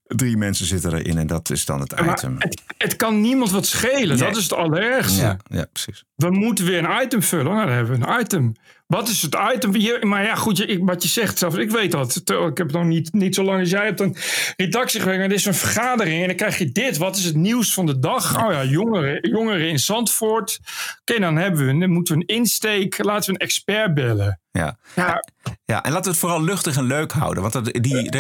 Drie mensen zitten erin en dat is dan het Maar item. het, het kan niemand wat schelen. Nee. Dat is het allerergste. Ja, ja, precies. We moeten weer een item vullen. Nou, dan hebben we een item. Wat is het item? Hier- Maar ja, goed, je- ik, wat je zegt zelf, ik weet dat. Het- Ik heb nog niet, niet zo lang als jij hebt een redactie gewerkt. En er is een vergadering en dan krijg je dit. Wat is het nieuws van de dag? Oh ja, jongeren, jongeren in Zandvoort. Oké, dan hebben we, dan moeten we een insteek. Laten we een expert bellen. Ja. Ja, Ja, en laten we het vooral luchtig en leuk houden. Want dat, die,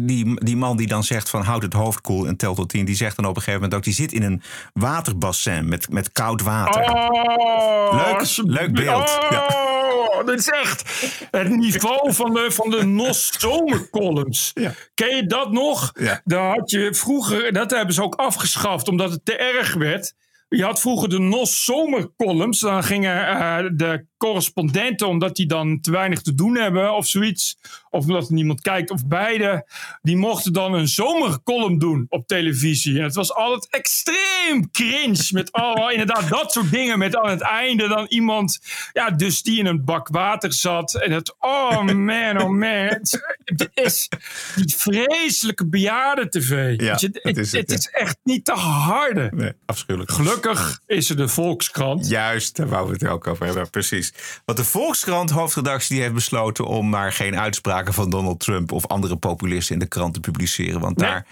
die, die, man die dan zegt van houd het hoofd koel en tel tot tien... die zegt dan op een gegeven moment ook... die zit in een waterbassin met, met koud water. Oh, Leuk- leuk beeld. Oh, dit is echt het niveau van de, van de NOS zomercolumns. Ken je dat nog? Ja. Daar had je vroeger, dat hebben ze ook afgeschaft omdat het te erg werd. Je had vroeger de NOS zomercolumns. Dan gingen eh, de correspondenten, omdat die dan te weinig te doen hebben of zoiets. Of omdat er niemand kijkt of beide. Die mochten dan een zomercolumn doen op televisie. En het was altijd extreem cringe. Met allemaal inderdaad dat soort dingen. Met aan het einde dan iemand, ja, dus die in een bak water zat. En het, oh man, oh man. Het is, die vreselijke bejaarden-tv. Ja, Weet je, dat het, is het, het ja. is echt niet te harde. Nee, afschuwelijk. Gelukkig is er de Volkskrant. Juist, daar wou we het ook over hebben, precies. Want de Volkskrant hoofdredactie die heeft besloten om maar geen uitspraken van Donald Trump of andere populisten in de krant te publiceren. Want daar,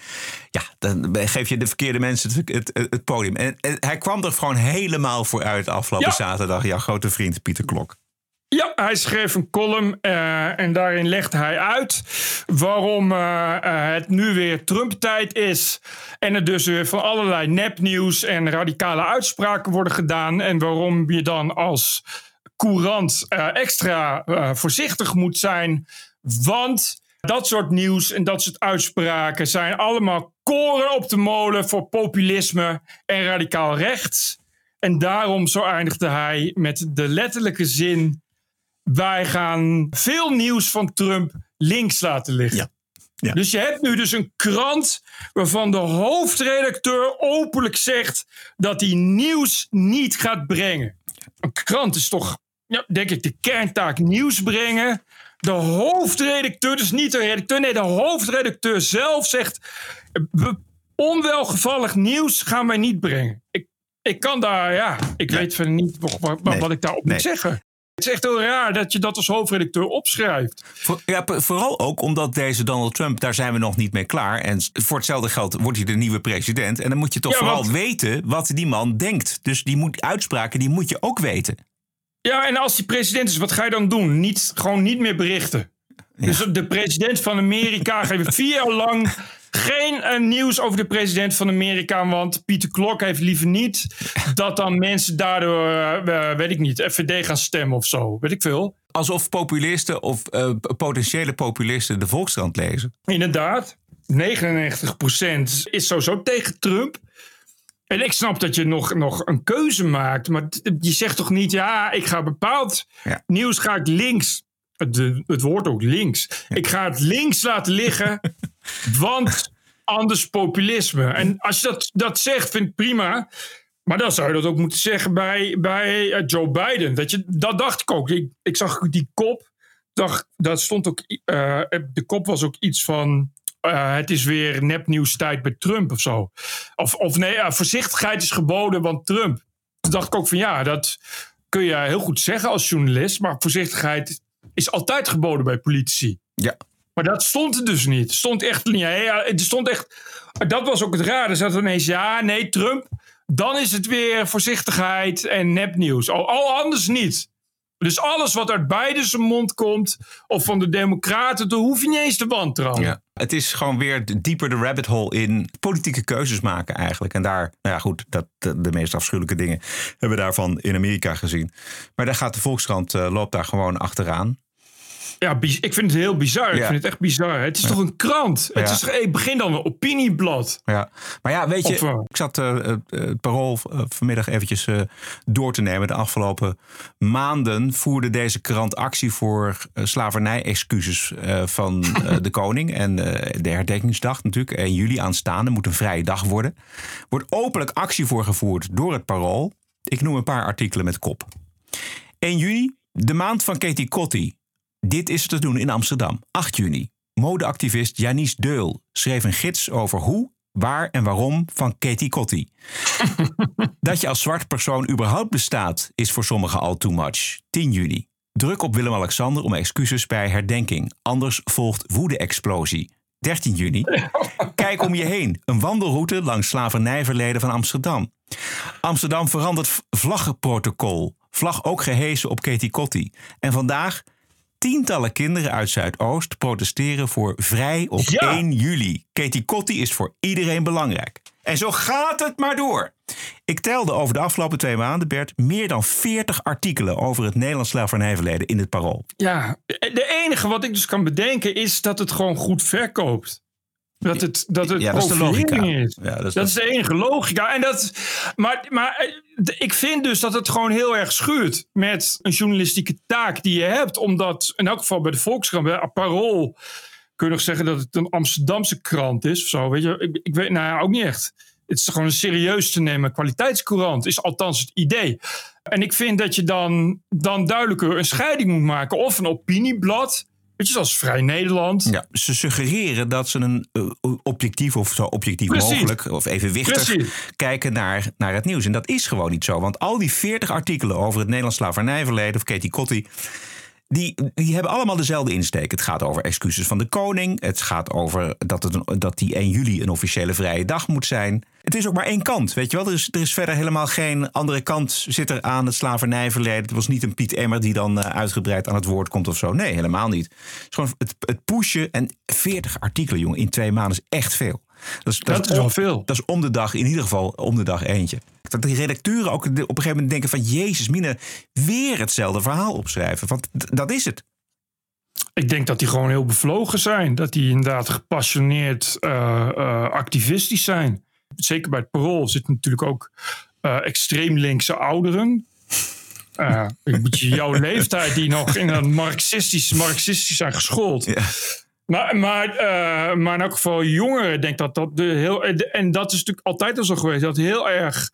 ja, dan geef je de verkeerde mensen het, het, podium. En, en hij kwam er gewoon helemaal voor uit afgelopen Ja. zaterdag. Jouw grote vriend Pieter Klok. Ja, hij schreef een column eh, en daarin legde hij uit waarom eh, eh, het nu weer Trump-tijd is. En er dus weer van allerlei nepnieuws en radicale uitspraken worden gedaan. En waarom je dan als courant extra voorzichtig moet zijn. Want dat soort nieuws en dat soort uitspraken zijn allemaal koren op de molen voor populisme en radicaal rechts. En daarom, zo eindigde hij met de letterlijke zin: Wij gaan veel nieuws van Trump links laten liggen. Ja. Dus je hebt nu dus een krant waarvan de hoofdredacteur openlijk zegt dat hij nieuws niet gaat brengen. Een krant is toch, ja, denk ik, de kerntaak nieuws brengen. De hoofdredacteur, dus niet de redacteur, nee, de hoofdredacteur zelf zegt: "We- onwelgevallig nieuws gaan wij niet brengen. Ik, ik kan daar, ja, ik weet verder niet wat, wat, Nee. wat ik daarop Nee. moet zeggen. Het is echt heel raar dat je dat als hoofdredacteur opschrijft. Ja, vooral ook omdat deze Donald Trump, daar zijn we nog niet mee klaar. En voor hetzelfde geld wordt hij de nieuwe president. En dan moet je toch Ja, vooral want- weten wat die man denkt. Dus die moet, uitspraken, die moet je ook weten. Ja, en als die president is, wat ga je dan doen? Niet, gewoon niet meer berichten. Dus de president van Amerika geeft vier jaar lang geen eh, nieuws over de president van Amerika. Want Pieter Klok heeft liever niet dat dan mensen daardoor, eh, weet ik niet, FVD gaan stemmen of zo. Weet ik veel. Alsof populisten of eh, potentiële populisten de Volkskrant lezen. Inderdaad, 99% is sowieso tegen Trump. En ik snap dat je nog, nog een keuze maakt. Maar je zegt toch niet, ja, ik ga bepaald nieuws ga ik links. Het, het woord ook links. Ik ga het links laten liggen, want anders populisme. En als je dat, dat zegt, vind ik prima. Maar dan zou je dat ook moeten zeggen bij, bij eh, Joe Biden. Dat, je, dat dacht ik ook. Ik, ik zag die kop. Dacht, dat stond ook. eh, de kop was ook iets van. Eh, het is weer nepnieuwstijd bij Trump of zo. Of, of nee, eh, voorzichtigheid is geboden, want Trump. Toen dacht ik ook van ja, dat kun je heel goed zeggen als journalist. Maar voorzichtigheid is altijd geboden bij politici. Ja. Maar dat stond er dus niet. Stond echt. Ja, ja, het stond echt. Dat was ook het raar. Er zat ineens ja, nee, Trump. Dan is het weer voorzichtigheid en nepnieuws. Al, al anders niet. Dus alles wat uit beide zijn mond komt, of van de Democraten, dan hoef je niet eens te wantrouwen. Ja. Het is gewoon weer dieper de rabbit hole in politieke keuzes maken eigenlijk. En daar, nou ja goed, dat, de, de meest afschuwelijke dingen hebben we daarvan in Amerika gezien. Maar daar gaat de Volkskrant, eh, loopt daar gewoon achteraan. Ja, ik vind het heel bizar. Ik vind het echt bizar. Het is toch een krant? Het Ja. is, ik begin dan een opinieblad. Ja, maar ja, weet je, Of, eh, ik zat eh, eh, het parool eh, vanmiddag eventjes eh, door te nemen. De afgelopen maanden voerde deze krant actie voor eh, slavernij-excuses eh, van eh, de koning. En eh, de herdenkingsdag natuurlijk, 1 juli aanstaande, moet een vrije dag worden. Wordt openlijk actie voor gevoerd door het parool. Ik noem een paar artikelen met kop. 1 juni, de maand van Katie Kotti. Dit is te doen in Amsterdam. 8 juni. Modeactivist Janice Deul schreef een gids over hoe, waar en waarom van Katie Kotti. Dat je als zwart persoon überhaupt bestaat, is voor sommigen al too much. 10 juni. Druk op Willem-Alexander om excuses bij herdenking. Anders volgt woede-explosie. 13 juni. Kijk om je heen. Een wandelroute langs slavernijverleden van Amsterdam. Amsterdam verandert vlaggenprotocol. Vlag ook gehesen op Katie Kotti. En vandaag tientallen kinderen uit Zuidoost protesteren voor vrij op 1 juli. Katie Kotti is voor iedereen belangrijk. En zo gaat het maar door. Ik telde over de afgelopen twee maanden, Bert, meer dan 40 artikelen over het Nederlands slavernijverleden in het Parool. Ja, de enige wat ik dus kan bedenken is dat het gewoon goed verkoopt. Dat het, dat het Ja, dat is de logica. is. Ja, dat is dat is de enige logica. En dat, maar, maar eh, ik vind dus dat het gewoon heel erg schuurt met een journalistieke taak die je hebt. Omdat, in elk geval bij de Volkskrant, bij Parool, kun je nog zeggen dat het een Amsterdamse krant is of zo. Weet je, ik, ik weet, nou ja, ook niet echt. Het is gewoon een serieus te nemen kwaliteitscourant, is althans het idee. En ik vind dat je dan, dan duidelijker een scheiding moet maken. Of een opinieblad, weet je, zoals Vrij Nederland. Ja, ze suggereren dat ze een eh, objectief of zo objectief Precies. mogelijk of evenwichtig Precies. kijken naar, naar het nieuws. En dat is gewoon niet zo. Want al die 40 artikelen over het Nederlands slavernijverleden of Katie Kotti. Die, die hebben allemaal dezelfde insteek. Het gaat over excuses van de koning. Het gaat over dat, het een, dat die 1 juli een officiële vrije dag moet zijn. Het is ook maar één kant, weet je wel. Er is, er is verder helemaal geen andere kant zit er aan het slavernijverleden. Het was niet een Piet Emmer die dan eh, uitgebreid aan het woord komt of zo. Nee, helemaal niet. Het is gewoon het, het pushen. En 40 artikelen, jongen, in twee maanden is echt veel. Dat is, Dat is om- wel veel. Dat is om de dag, in ieder geval om de dag eentje. Dat die redacteuren ook op een gegeven moment denken van... Jezus, mine, weer hetzelfde verhaal opschrijven. Want dat is het. Ik denk dat die gewoon heel bevlogen zijn. Dat die inderdaad gepassioneerd eh, eh, activistisch zijn. Zeker bij het parool zitten natuurlijk ook eh, extreem linkse ouderen. Een beetje jouw leeftijd die nog in een marxistisch, marxistisch zijn geschoold. Maar, maar, eh, maar in elk geval jongeren, denk dat dat de heel. En dat is natuurlijk altijd al zo geweest. Dat heel erg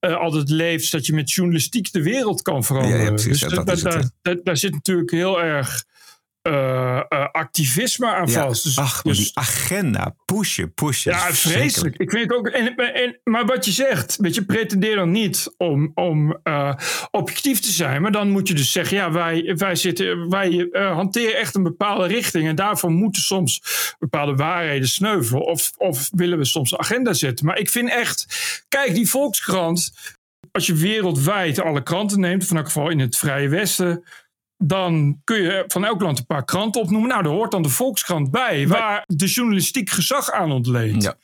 eh, altijd leeft dat je met journalistiek de wereld kan veranderen. Ja, ja, precies, dus ja, dat daar, ja. daar, daar zit natuurlijk heel erg eh, eh, activisme aan Ja, vast. Dus, ach, dus- die agenda, pushen, pushen. ja, vreselijk. Ik vind het ook. En, en, maar wat je zegt, weet je, pretendeer dan niet om, om eh, objectief te zijn. Maar dan moet je dus zeggen: ja, wij, wij, zitten, wij hanteren echt een bepaalde richting. En daarvoor moeten soms bepaalde waarheden sneuvelen. Of, of willen we soms een agenda zetten. Maar ik vind echt, kijk, die Volkskrant. Als je wereldwijd alle kranten neemt, van elk geval in het Vrije Westen. Dan kun je van elk land een paar kranten opnoemen. Nou, daar hoort dan de Volkskrant bij, waar de journalistiek gezag aan ontleent.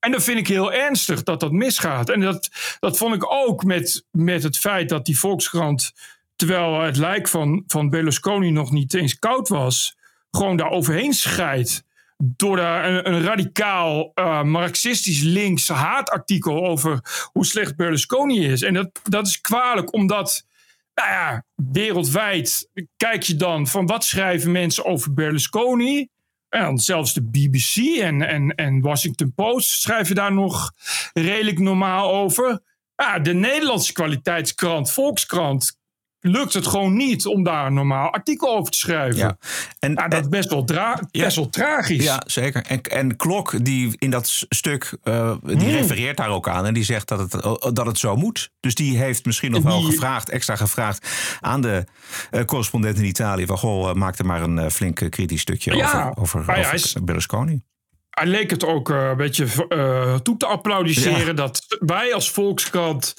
En dat vind ik heel ernstig dat dat misgaat. En dat, dat vond ik ook met, met het feit dat die Volkskrant, terwijl het lijk van, van Berlusconi nog niet eens koud was, gewoon daar overheen scheidt. Door daar een, een radicaal eh, marxistisch links haatartikel over hoe slecht Berlusconi is. En dat, dat is kwalijk, omdat nou ja, wereldwijd kijk je dan van wat schrijven mensen over Berlusconi. En zelfs de BBC en, en, en Washington Post schrijven daar nog redelijk normaal over. Ja, de Nederlandse kwaliteitskrant, Volkskrant, lukt het gewoon niet om daar een normaal artikel over te schrijven. Ja. En, dat is best wel, best wel tragisch. Ja, zeker. En, en Klok, die in dat stuk, eh, die Hmm. refereert daar ook aan. En die zegt dat het, eh, dat het zo moet. Dus die heeft misschien nog wel Die- gevraagd, extra gevraagd aan de eh, correspondent in Italië. Van, goh, maak er maar een flink kritisch stukje Ja. over, over, Ah ja, over is- Berlusconi. hij leek het ook een beetje toe te applaudisseren dat wij als Volkskrant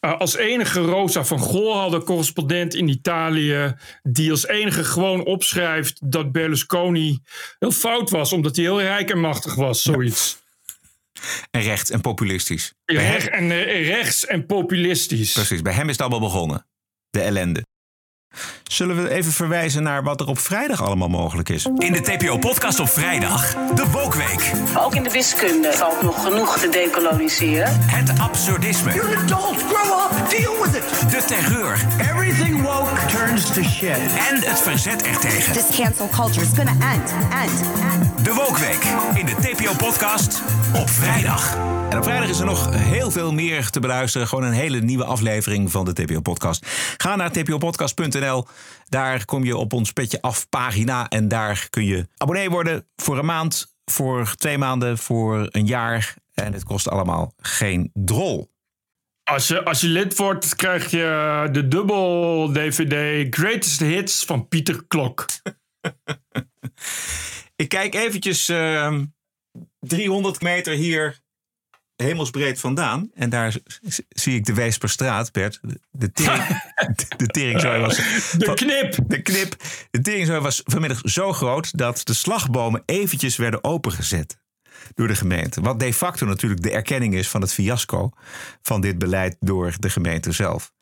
eh, als enige Rosa van Gol hadden, correspondent in Italië, die als enige gewoon opschrijft dat Berlusconi heel fout was, omdat hij heel rijk en machtig was, zoiets. En rechts en populistisch. Bij hem- Recht, en, eh, rechts en populistisch. Precies, bij hem is het allemaal begonnen. De ellende. Zullen we even verwijzen naar wat er op vrijdag allemaal mogelijk is? In de TPO-podcast op vrijdag, de Wokweek. Ook in de wiskunde valt nog genoeg te decoloniseren. Het absurdisme. You're an adult, grow up, deal with it. De terreur. Everything woke turns to shit. En het verzet ertegen. This cancel culture is gonna end, end, end. De Wokweek in de TPO-podcast op vrijdag. En op Vrijdag is er nog heel veel meer te beluisteren. Gewoon een hele nieuwe aflevering van de TPO-podcast. Ga naar tpopodcast.nl. Daar kom je op ons petje af pagina. En daar kun je abonnee worden voor een maand, voor twee maanden, voor een jaar. En het kost allemaal geen drol. Als je, als je lid wordt, krijg je de dubbel DVD Greatest Hits van Pieter Klok. Ik kijk eventjes ehm 300 meter hier hemelsbreed vandaan. En daar zie ik de Weesperstraat, Bert. De, de, tering, de teringzooi was... De knip! De knip. De teringzooi was vanmiddag zo groot... dat de slagbomen eventjes werden opengezet door de gemeente. Wat de facto natuurlijk de erkenning is van het fiasco... van dit beleid door de gemeente zelf.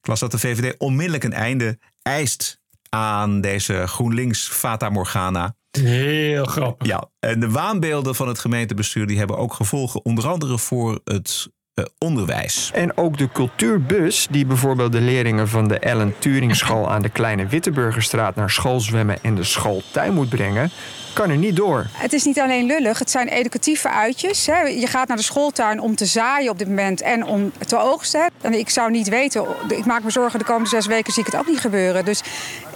Ik las dat de VVD onmiddellijk een einde eist aan deze GroenLinks Fata Morgana... Heel grappig. Ja, en de waanbeelden van het gemeentebestuur die hebben ook gevolgen, onder andere voor het eh, onderwijs. En ook de cultuurbus, die bijvoorbeeld de leerlingen van de Ellen Turing School aan de Kleine Witteburgerstraat naar schoolzwemmen en de schooltuin moet brengen, kan er niet door. Het is niet alleen lullig, het zijn educatieve uitjes. Hè. Je gaat naar de schooltuin om te zaaien op dit moment en om te oogsten. En ik zou niet weten, ik maak me zorgen de komende zes weken zie ik het ook niet gebeuren. Dus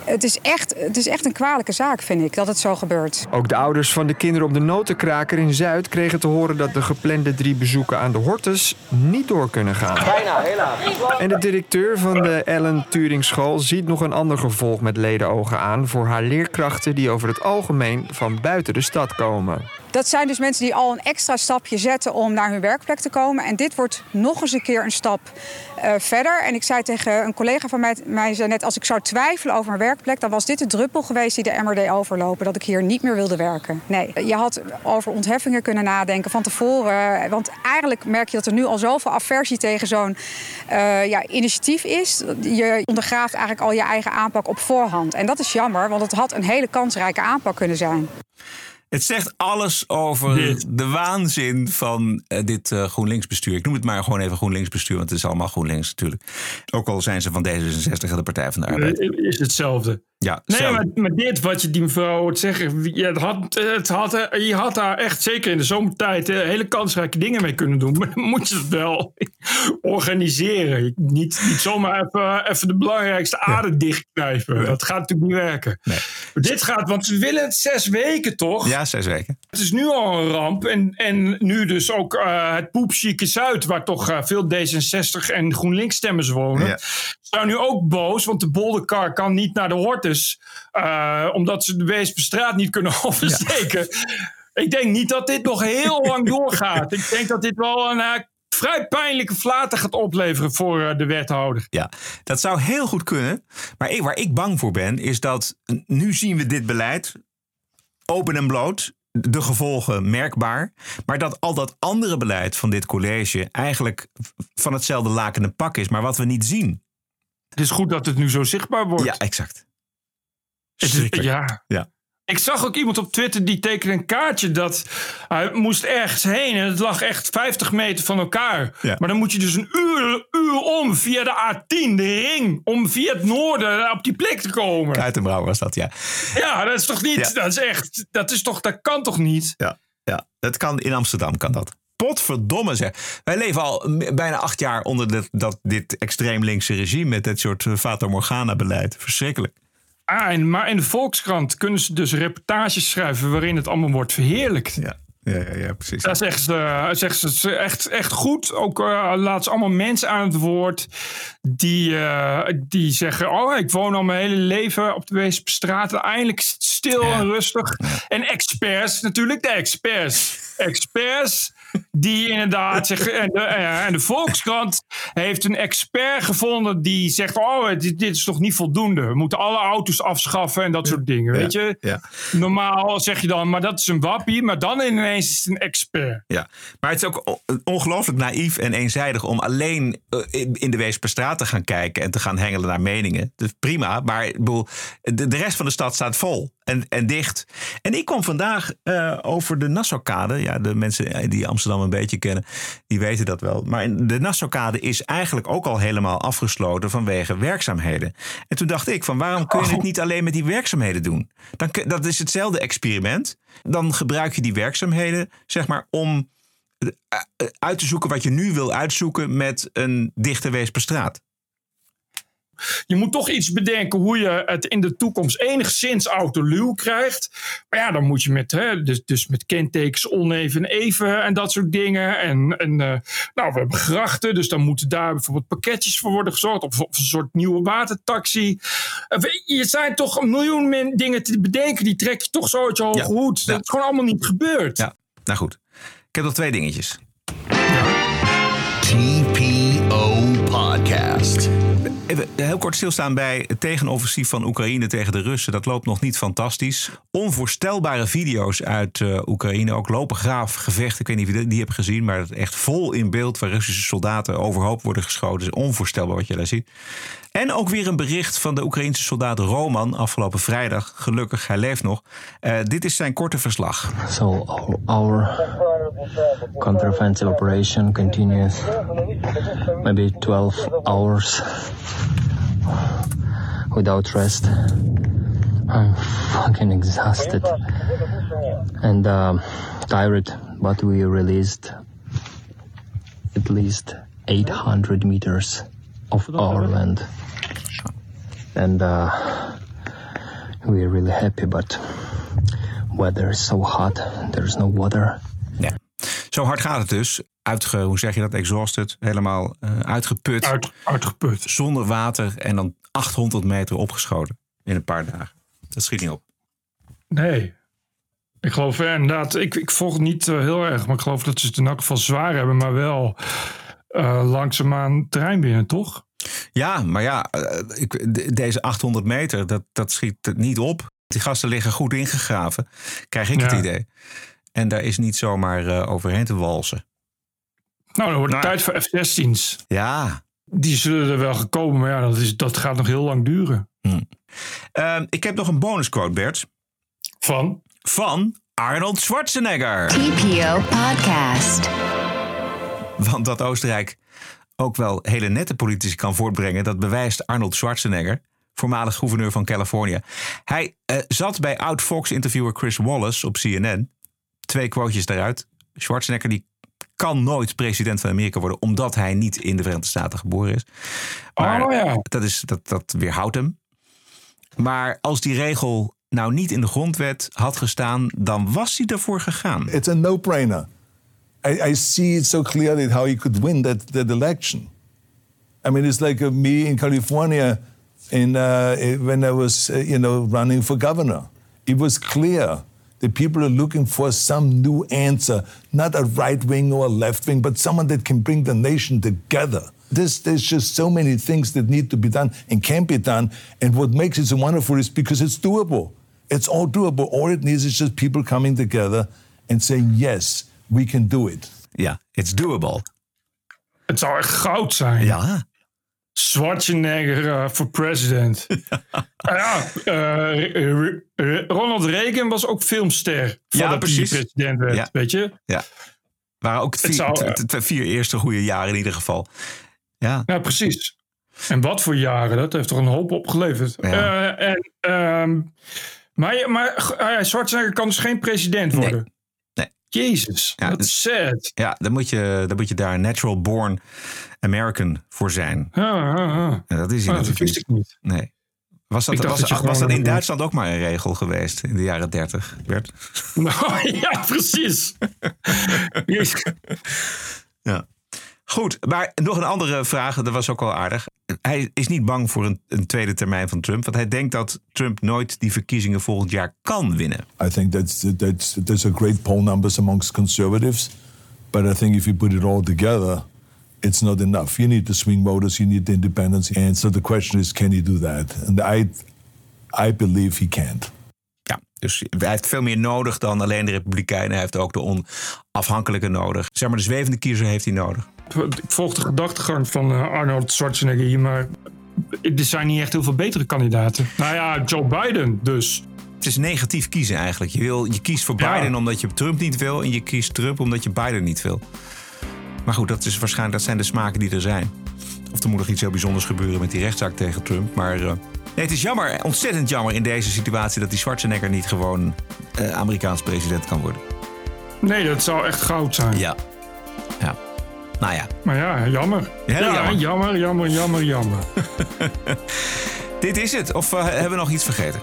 het is echt, het is echt een kwalijke zaak, vind ik, dat het zo gebeurt. Ook de ouders van de kinderen op de Notenkraker in Zuid kregen te horen dat de geplande drie bezoeken aan de Hortus niet door kunnen gaan. Bijna, helaas. En de directeur van de Ellen Turing School ziet nog een ander gevolg met ledenogen aan voor haar leerkrachten die over het algemeen van buiten de stad komen. Dat zijn dus mensen die al een extra stapje zetten om naar hun werkplek te komen. En dit wordt nog eens een keer een stap eh, verder. En ik zei tegen een collega van mij, mij zei net... als ik zou twijfelen over mijn werkplek... dan was dit de druppel geweest die de MRD overlopen. Dat ik hier niet meer wilde werken. Nee, je had over ontheffingen kunnen nadenken van tevoren. Want eigenlijk merk je dat er nu al zoveel aversie tegen zo'n eh, ja, initiatief is. Je ondergraaft eigenlijk al je eigen aanpak op voorhand. En dat is jammer, want het had een hele kansrijke aanpak kunnen zijn. Het zegt alles over de waanzin van eh, dit eh, GroenLinks-bestuur. Ik noem het maar gewoon even GroenLinks-bestuur, want het is allemaal GroenLinks natuurlijk. Ook al zijn ze van D66 en de Partij van de Arbeid. Is hetzelfde. Ja, Nee, maar, maar dit wat je die mevrouw hoort zeggen, je had, het had, eh, je had daar echt zeker in de zomertijd eh, hele kansrijke dingen mee kunnen doen. Maar dan moet je het wel organiseren. Niet, niet zomaar even, even de belangrijkste aarde dichtknijpen. Dat gaat natuurlijk niet werken. Maar dit gaat, want ze willen het zes weken toch? Ja, zes weken. Het is nu al een ramp. En, en nu dus ook eh, het poepchique Zuid, waar toch veel D66 en GroenLinks stemmers wonen. Ja. Zijn nu ook boos, want de bolderkar kan niet naar de Hortus. eh, omdat ze de Weesperstraat niet kunnen oversteken. Ik denk niet dat dit nog heel lang doorgaat. Ik denk dat dit wel een eh, vrij pijnlijke flater gaat opleveren voor eh, de wethouder. Ja, dat zou heel goed kunnen. Maar ik, waar ik bang voor ben, is dat nu zien we dit beleid open en bloot. De gevolgen merkbaar. Maar dat al dat andere beleid van dit college eigenlijk van hetzelfde lakende pak is, maar wat we niet zien. Het is goed dat het nu zo zichtbaar wordt. Ja, exact. Het is- Schrikkelijk. ja. Ja. Ik zag ook iemand op Twitter die tekende een kaartje dat hij moest ergens heen en het lag echt 50 meter van elkaar. Ja. Maar dan moet je dus een uur, uur om via de A10, de ring, om via het noorden op die plek te komen. Kuitenbrouw was dat, ja. Ja, dat is toch niet, Ja. dat is echt, dat is toch, dat kan toch niet? Ja, ja, dat kan in Amsterdam kan dat. Potverdomme zeg. Wij leven al bijna acht jaar onder dit, dat, dit extreem linkse regime met dit soort eh, Fata Morgana beleid. Verschrikkelijk. Ah, en, maar in de Volkskrant kunnen ze dus reportages schrijven waarin het allemaal wordt verheerlijkt. Ja, ja, ja, ja precies. Daar zeggen ze, zeggen ze echt, echt goed. Ook uh, laat ze allemaal mensen aan het woord die, uh, die zeggen: Oh, ik woon al mijn hele leven op de Weesperstraat. Eindelijk is stil ja. en rustig. En experts, natuurlijk, de experts. Experts die inderdaad zeggen. En de, en de Volkskrant heeft een expert gevonden die zegt: Oh, dit, dit, is toch niet voldoende. We moeten alle auto's afschaffen en dat soort dingen. Weet je? Ja. Normaal zeg je dan, maar dat is een wappie. Maar dan ineens is het een expert. Ja, maar het is ook ongelooflijk naïef en eenzijdig om alleen eh, in de Weesperstraat te gaan kijken en te gaan hengelen naar meningen. Dus prima, maar ik bedoel, de, de rest van de stad staat vol en, en dicht. En ik kwam vandaag uh, over de Nassaukade. Ja, de mensen die Amsterdam een beetje kennen, die weten dat wel. Maar de Nassaukade is eigenlijk ook al helemaal afgesloten vanwege werkzaamheden. En toen dacht ik van waarom kun je het niet alleen met die werkzaamheden doen? Dan, dat is hetzelfde experiment. Dan gebruik je die werkzaamheden zeg maar om eh, eh, uit te zoeken wat je nu wil uitzoeken met een dichte Weesperstraat. Je moet toch iets bedenken hoe je het in de toekomst enigszins autoluw krijgt. Maar ja, dan moet je met, hè, dus, dus met kentekens oneven even en dat soort dingen. En, en eh, nou, we hebben grachten, dus dan moeten daar bijvoorbeeld pakketjes voor worden gezorgd. Of, of een soort nieuwe watertaxi. We- Je zijn toch een miljoen min- dingen te bedenken. Die trek je toch zo uit je hoge hoed. Dat is gewoon allemaal niet gebeurd. Ja, nou goed. Ik heb nog twee dingetjes. TPO Podcast. Even heel kort stilstaan bij het tegenoffensief van Oekraïne tegen de Russen. Dat loopt nog niet fantastisch. Onvoorstelbare video's uit eh, Oekraïne. Ook lopen graaf gevechten. Ik weet niet of je die- hebt gezien. Maar echt vol in beeld waar Russische soldaten overhoop worden geschoten. Het is onvoorstelbaar wat je daar ziet. En ook weer een bericht van de Oekraïnse soldaat Roman afgelopen vrijdag. Gelukkig, hij leeft nog. Eh, dit is zijn korte verslag. So our counteroffensive operation continues maybe 12 hours without rest. I'm fucking exhausted and um, tired, but we released at least 800 meters of our land. And uh, we're really happy, but weather is so hot, there's no water. Zo hard gaat het dus. Uitge, hoe zeg je dat? Exhausted. Helemaal eh, uitgeput. uitgeput. Zonder water en dan 800 meter opgeschoten. In een paar dagen. Dat schiet niet op. Nee. Ik geloof eh, inderdaad, ik, ik volg het niet eh, heel erg, maar ik geloof dat ze het in elk geval zwaar hebben, maar wel eh, langzaamaan terrein binnen, toch? Ja, maar ja, ik, de- deze 800 meter, dat, dat schiet niet op. Die gasten liggen goed ingegraven, krijg ik het idee. En daar is niet zomaar overheen te walsen. Nou, dan wordt het tijd voor F-16's. Ja. Die zullen er wel gekomen, maar ja, dat, is, dat gaat nog heel lang duren. Ehm, ik heb nog een bonusquote, Bert. Van? Van Arnold Schwarzenegger. TPO Podcast. Want dat Oostenrijk ook wel hele nette politici kan voortbrengen, dat bewijst Arnold Schwarzenegger, voormalig gouverneur van Californië. Hij eh, zat bij oud-Fox-interviewer Chris Wallace op CNN. Twee quotejes daaruit. Schwarzenegger die kan nooit president van Amerika worden, omdat hij niet in de Verenigde Staten geboren is. Maar Oh ja. dat, is, dat, dat weerhoudt hem. Maar als die regel nou niet in de grondwet had gestaan, dan was hij ervoor gegaan. It's a no-brainer. I, I see it so clearly how he could win that, that election. I mean, it's like me in California in, uh, when I was, uh, you know, running for governor. It was clear that people are looking for some new answer, not a right wing or a left wing, but someone that can bring the nation together. There's, there's just so many things that need to be done and can be done. And what makes it so wonderful is because it's doable. It's all doable. All it needs is just people coming together and saying, yes, we can do it. Ja, it's doable. Het zou echt goud zijn. Ja. Schwarzenegger eh, voor president. Ah ja, eh, R- Ronald Reagan was ook filmster. Voordat precies. hij president werd, Ja. weet je? Ja. Waren ook Het vier, zou, eh, vier eerste goede jaren in ieder geval. Ja. Ja, precies. En wat voor jaren, dat heeft toch een hoop opgeleverd. Ja. Eh, en, ehm, maar maar uh, Schwarzenegger kan dus geen president worden. Nee. Jezus, Ja, wat dus- sad. Ja, dan moet, je, dan moet je daar natural born American voor zijn. Ja, ja, ja. En dat is hij Ah, dat wist ik niet. Nee. Was dat, was, dat was dat in Duitsland ook maar een regel geweest in de jaren 30, Bert? Nou, ja, precies. Ja. Goed, maar nog een andere vraag, dat was ook wel aardig. Hij is niet bang voor een, een tweede termijn van Trump, want hij denkt dat Trump nooit die verkiezingen volgend jaar kan winnen. I think that's, that's, there's a great poll numbers amongst conservatives, but I think if you put it all together, it's not enough. You need the swing voters, you need the independents, and so the question is, can he do that? And I, I believe he can't. Ja, dus hij heeft veel meer nodig dan alleen de Republikeinen. Hij heeft ook de onafhankelijke nodig. Zeg maar, de zwevende kiezer heeft hij nodig. Ik volg de gedachtegang van eh, Arnold Schwarzenegger hier, maar er zijn niet echt heel veel betere kandidaten. Nou ja, Joe Biden dus. Het is negatief kiezen eigenlijk. Je, wil, je kiest voor Biden omdat je Trump niet wil. En je kiest Trump omdat je Biden niet wil. Maar goed, dat, is waarschijnlijk, dat zijn de smaken die er zijn. Of er moet nog iets heel bijzonders gebeuren met die rechtszaak tegen Trump. Maar eh, nee, het is jammer, ontzettend jammer in deze situatie... dat die Schwarzenegger niet gewoon eh, Amerikaans president kan worden. Nee, dat zou echt goud zijn. Ja. Nou ja. Maar ja, jammer. Heel ja, jammer. jammer, jammer, jammer, jammer. Dit is het. Of eh, hebben we nog iets vergeten?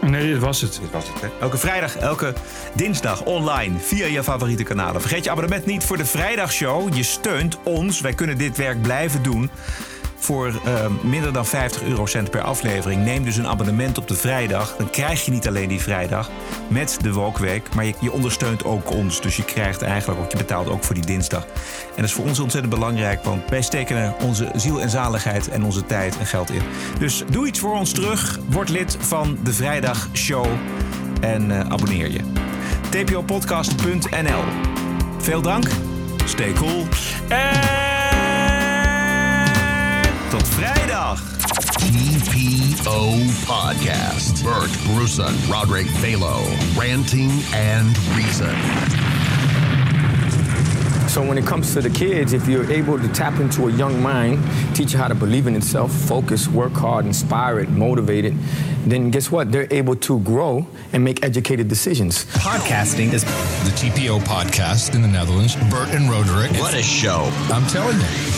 Nee, dit was het. Was het. Elke vrijdag, elke dinsdag online via je favoriete kanalen. Vergeet je abonnement niet voor de vrijdagshow. Je steunt ons. Wij kunnen dit werk blijven doen. Voor eh, minder dan 50 eurocent per aflevering. Neem dus een abonnement op de vrijdag. Dan krijg je niet alleen die vrijdag met de Wokweek. Maar je, ondersteunt ook ons. Dus je krijgt eigenlijk ook, je betaalt ook voor die dinsdag. En dat is voor ons ontzettend belangrijk. Want wij steken er onze ziel en zaligheid en onze tijd en geld in. Dus doe iets voor ons terug. Word lid van de vrijdagshow. En eh, abonneer je. tpopodcast.nl Veel dank. Stay cool. En tot vrijdag. TPO Podcast. Bert Bruson, Roderick Balo, Ranting and Reason. So when it comes to the kids, if you're able to tap into a young mind, teach you how to believe in itself, focus, work hard, inspire it, motivate it, then guess what? They're able to grow and make educated decisions. Podcasting is the TPO podcast in the Netherlands. Bert and Roderick. What a show. I'm telling you.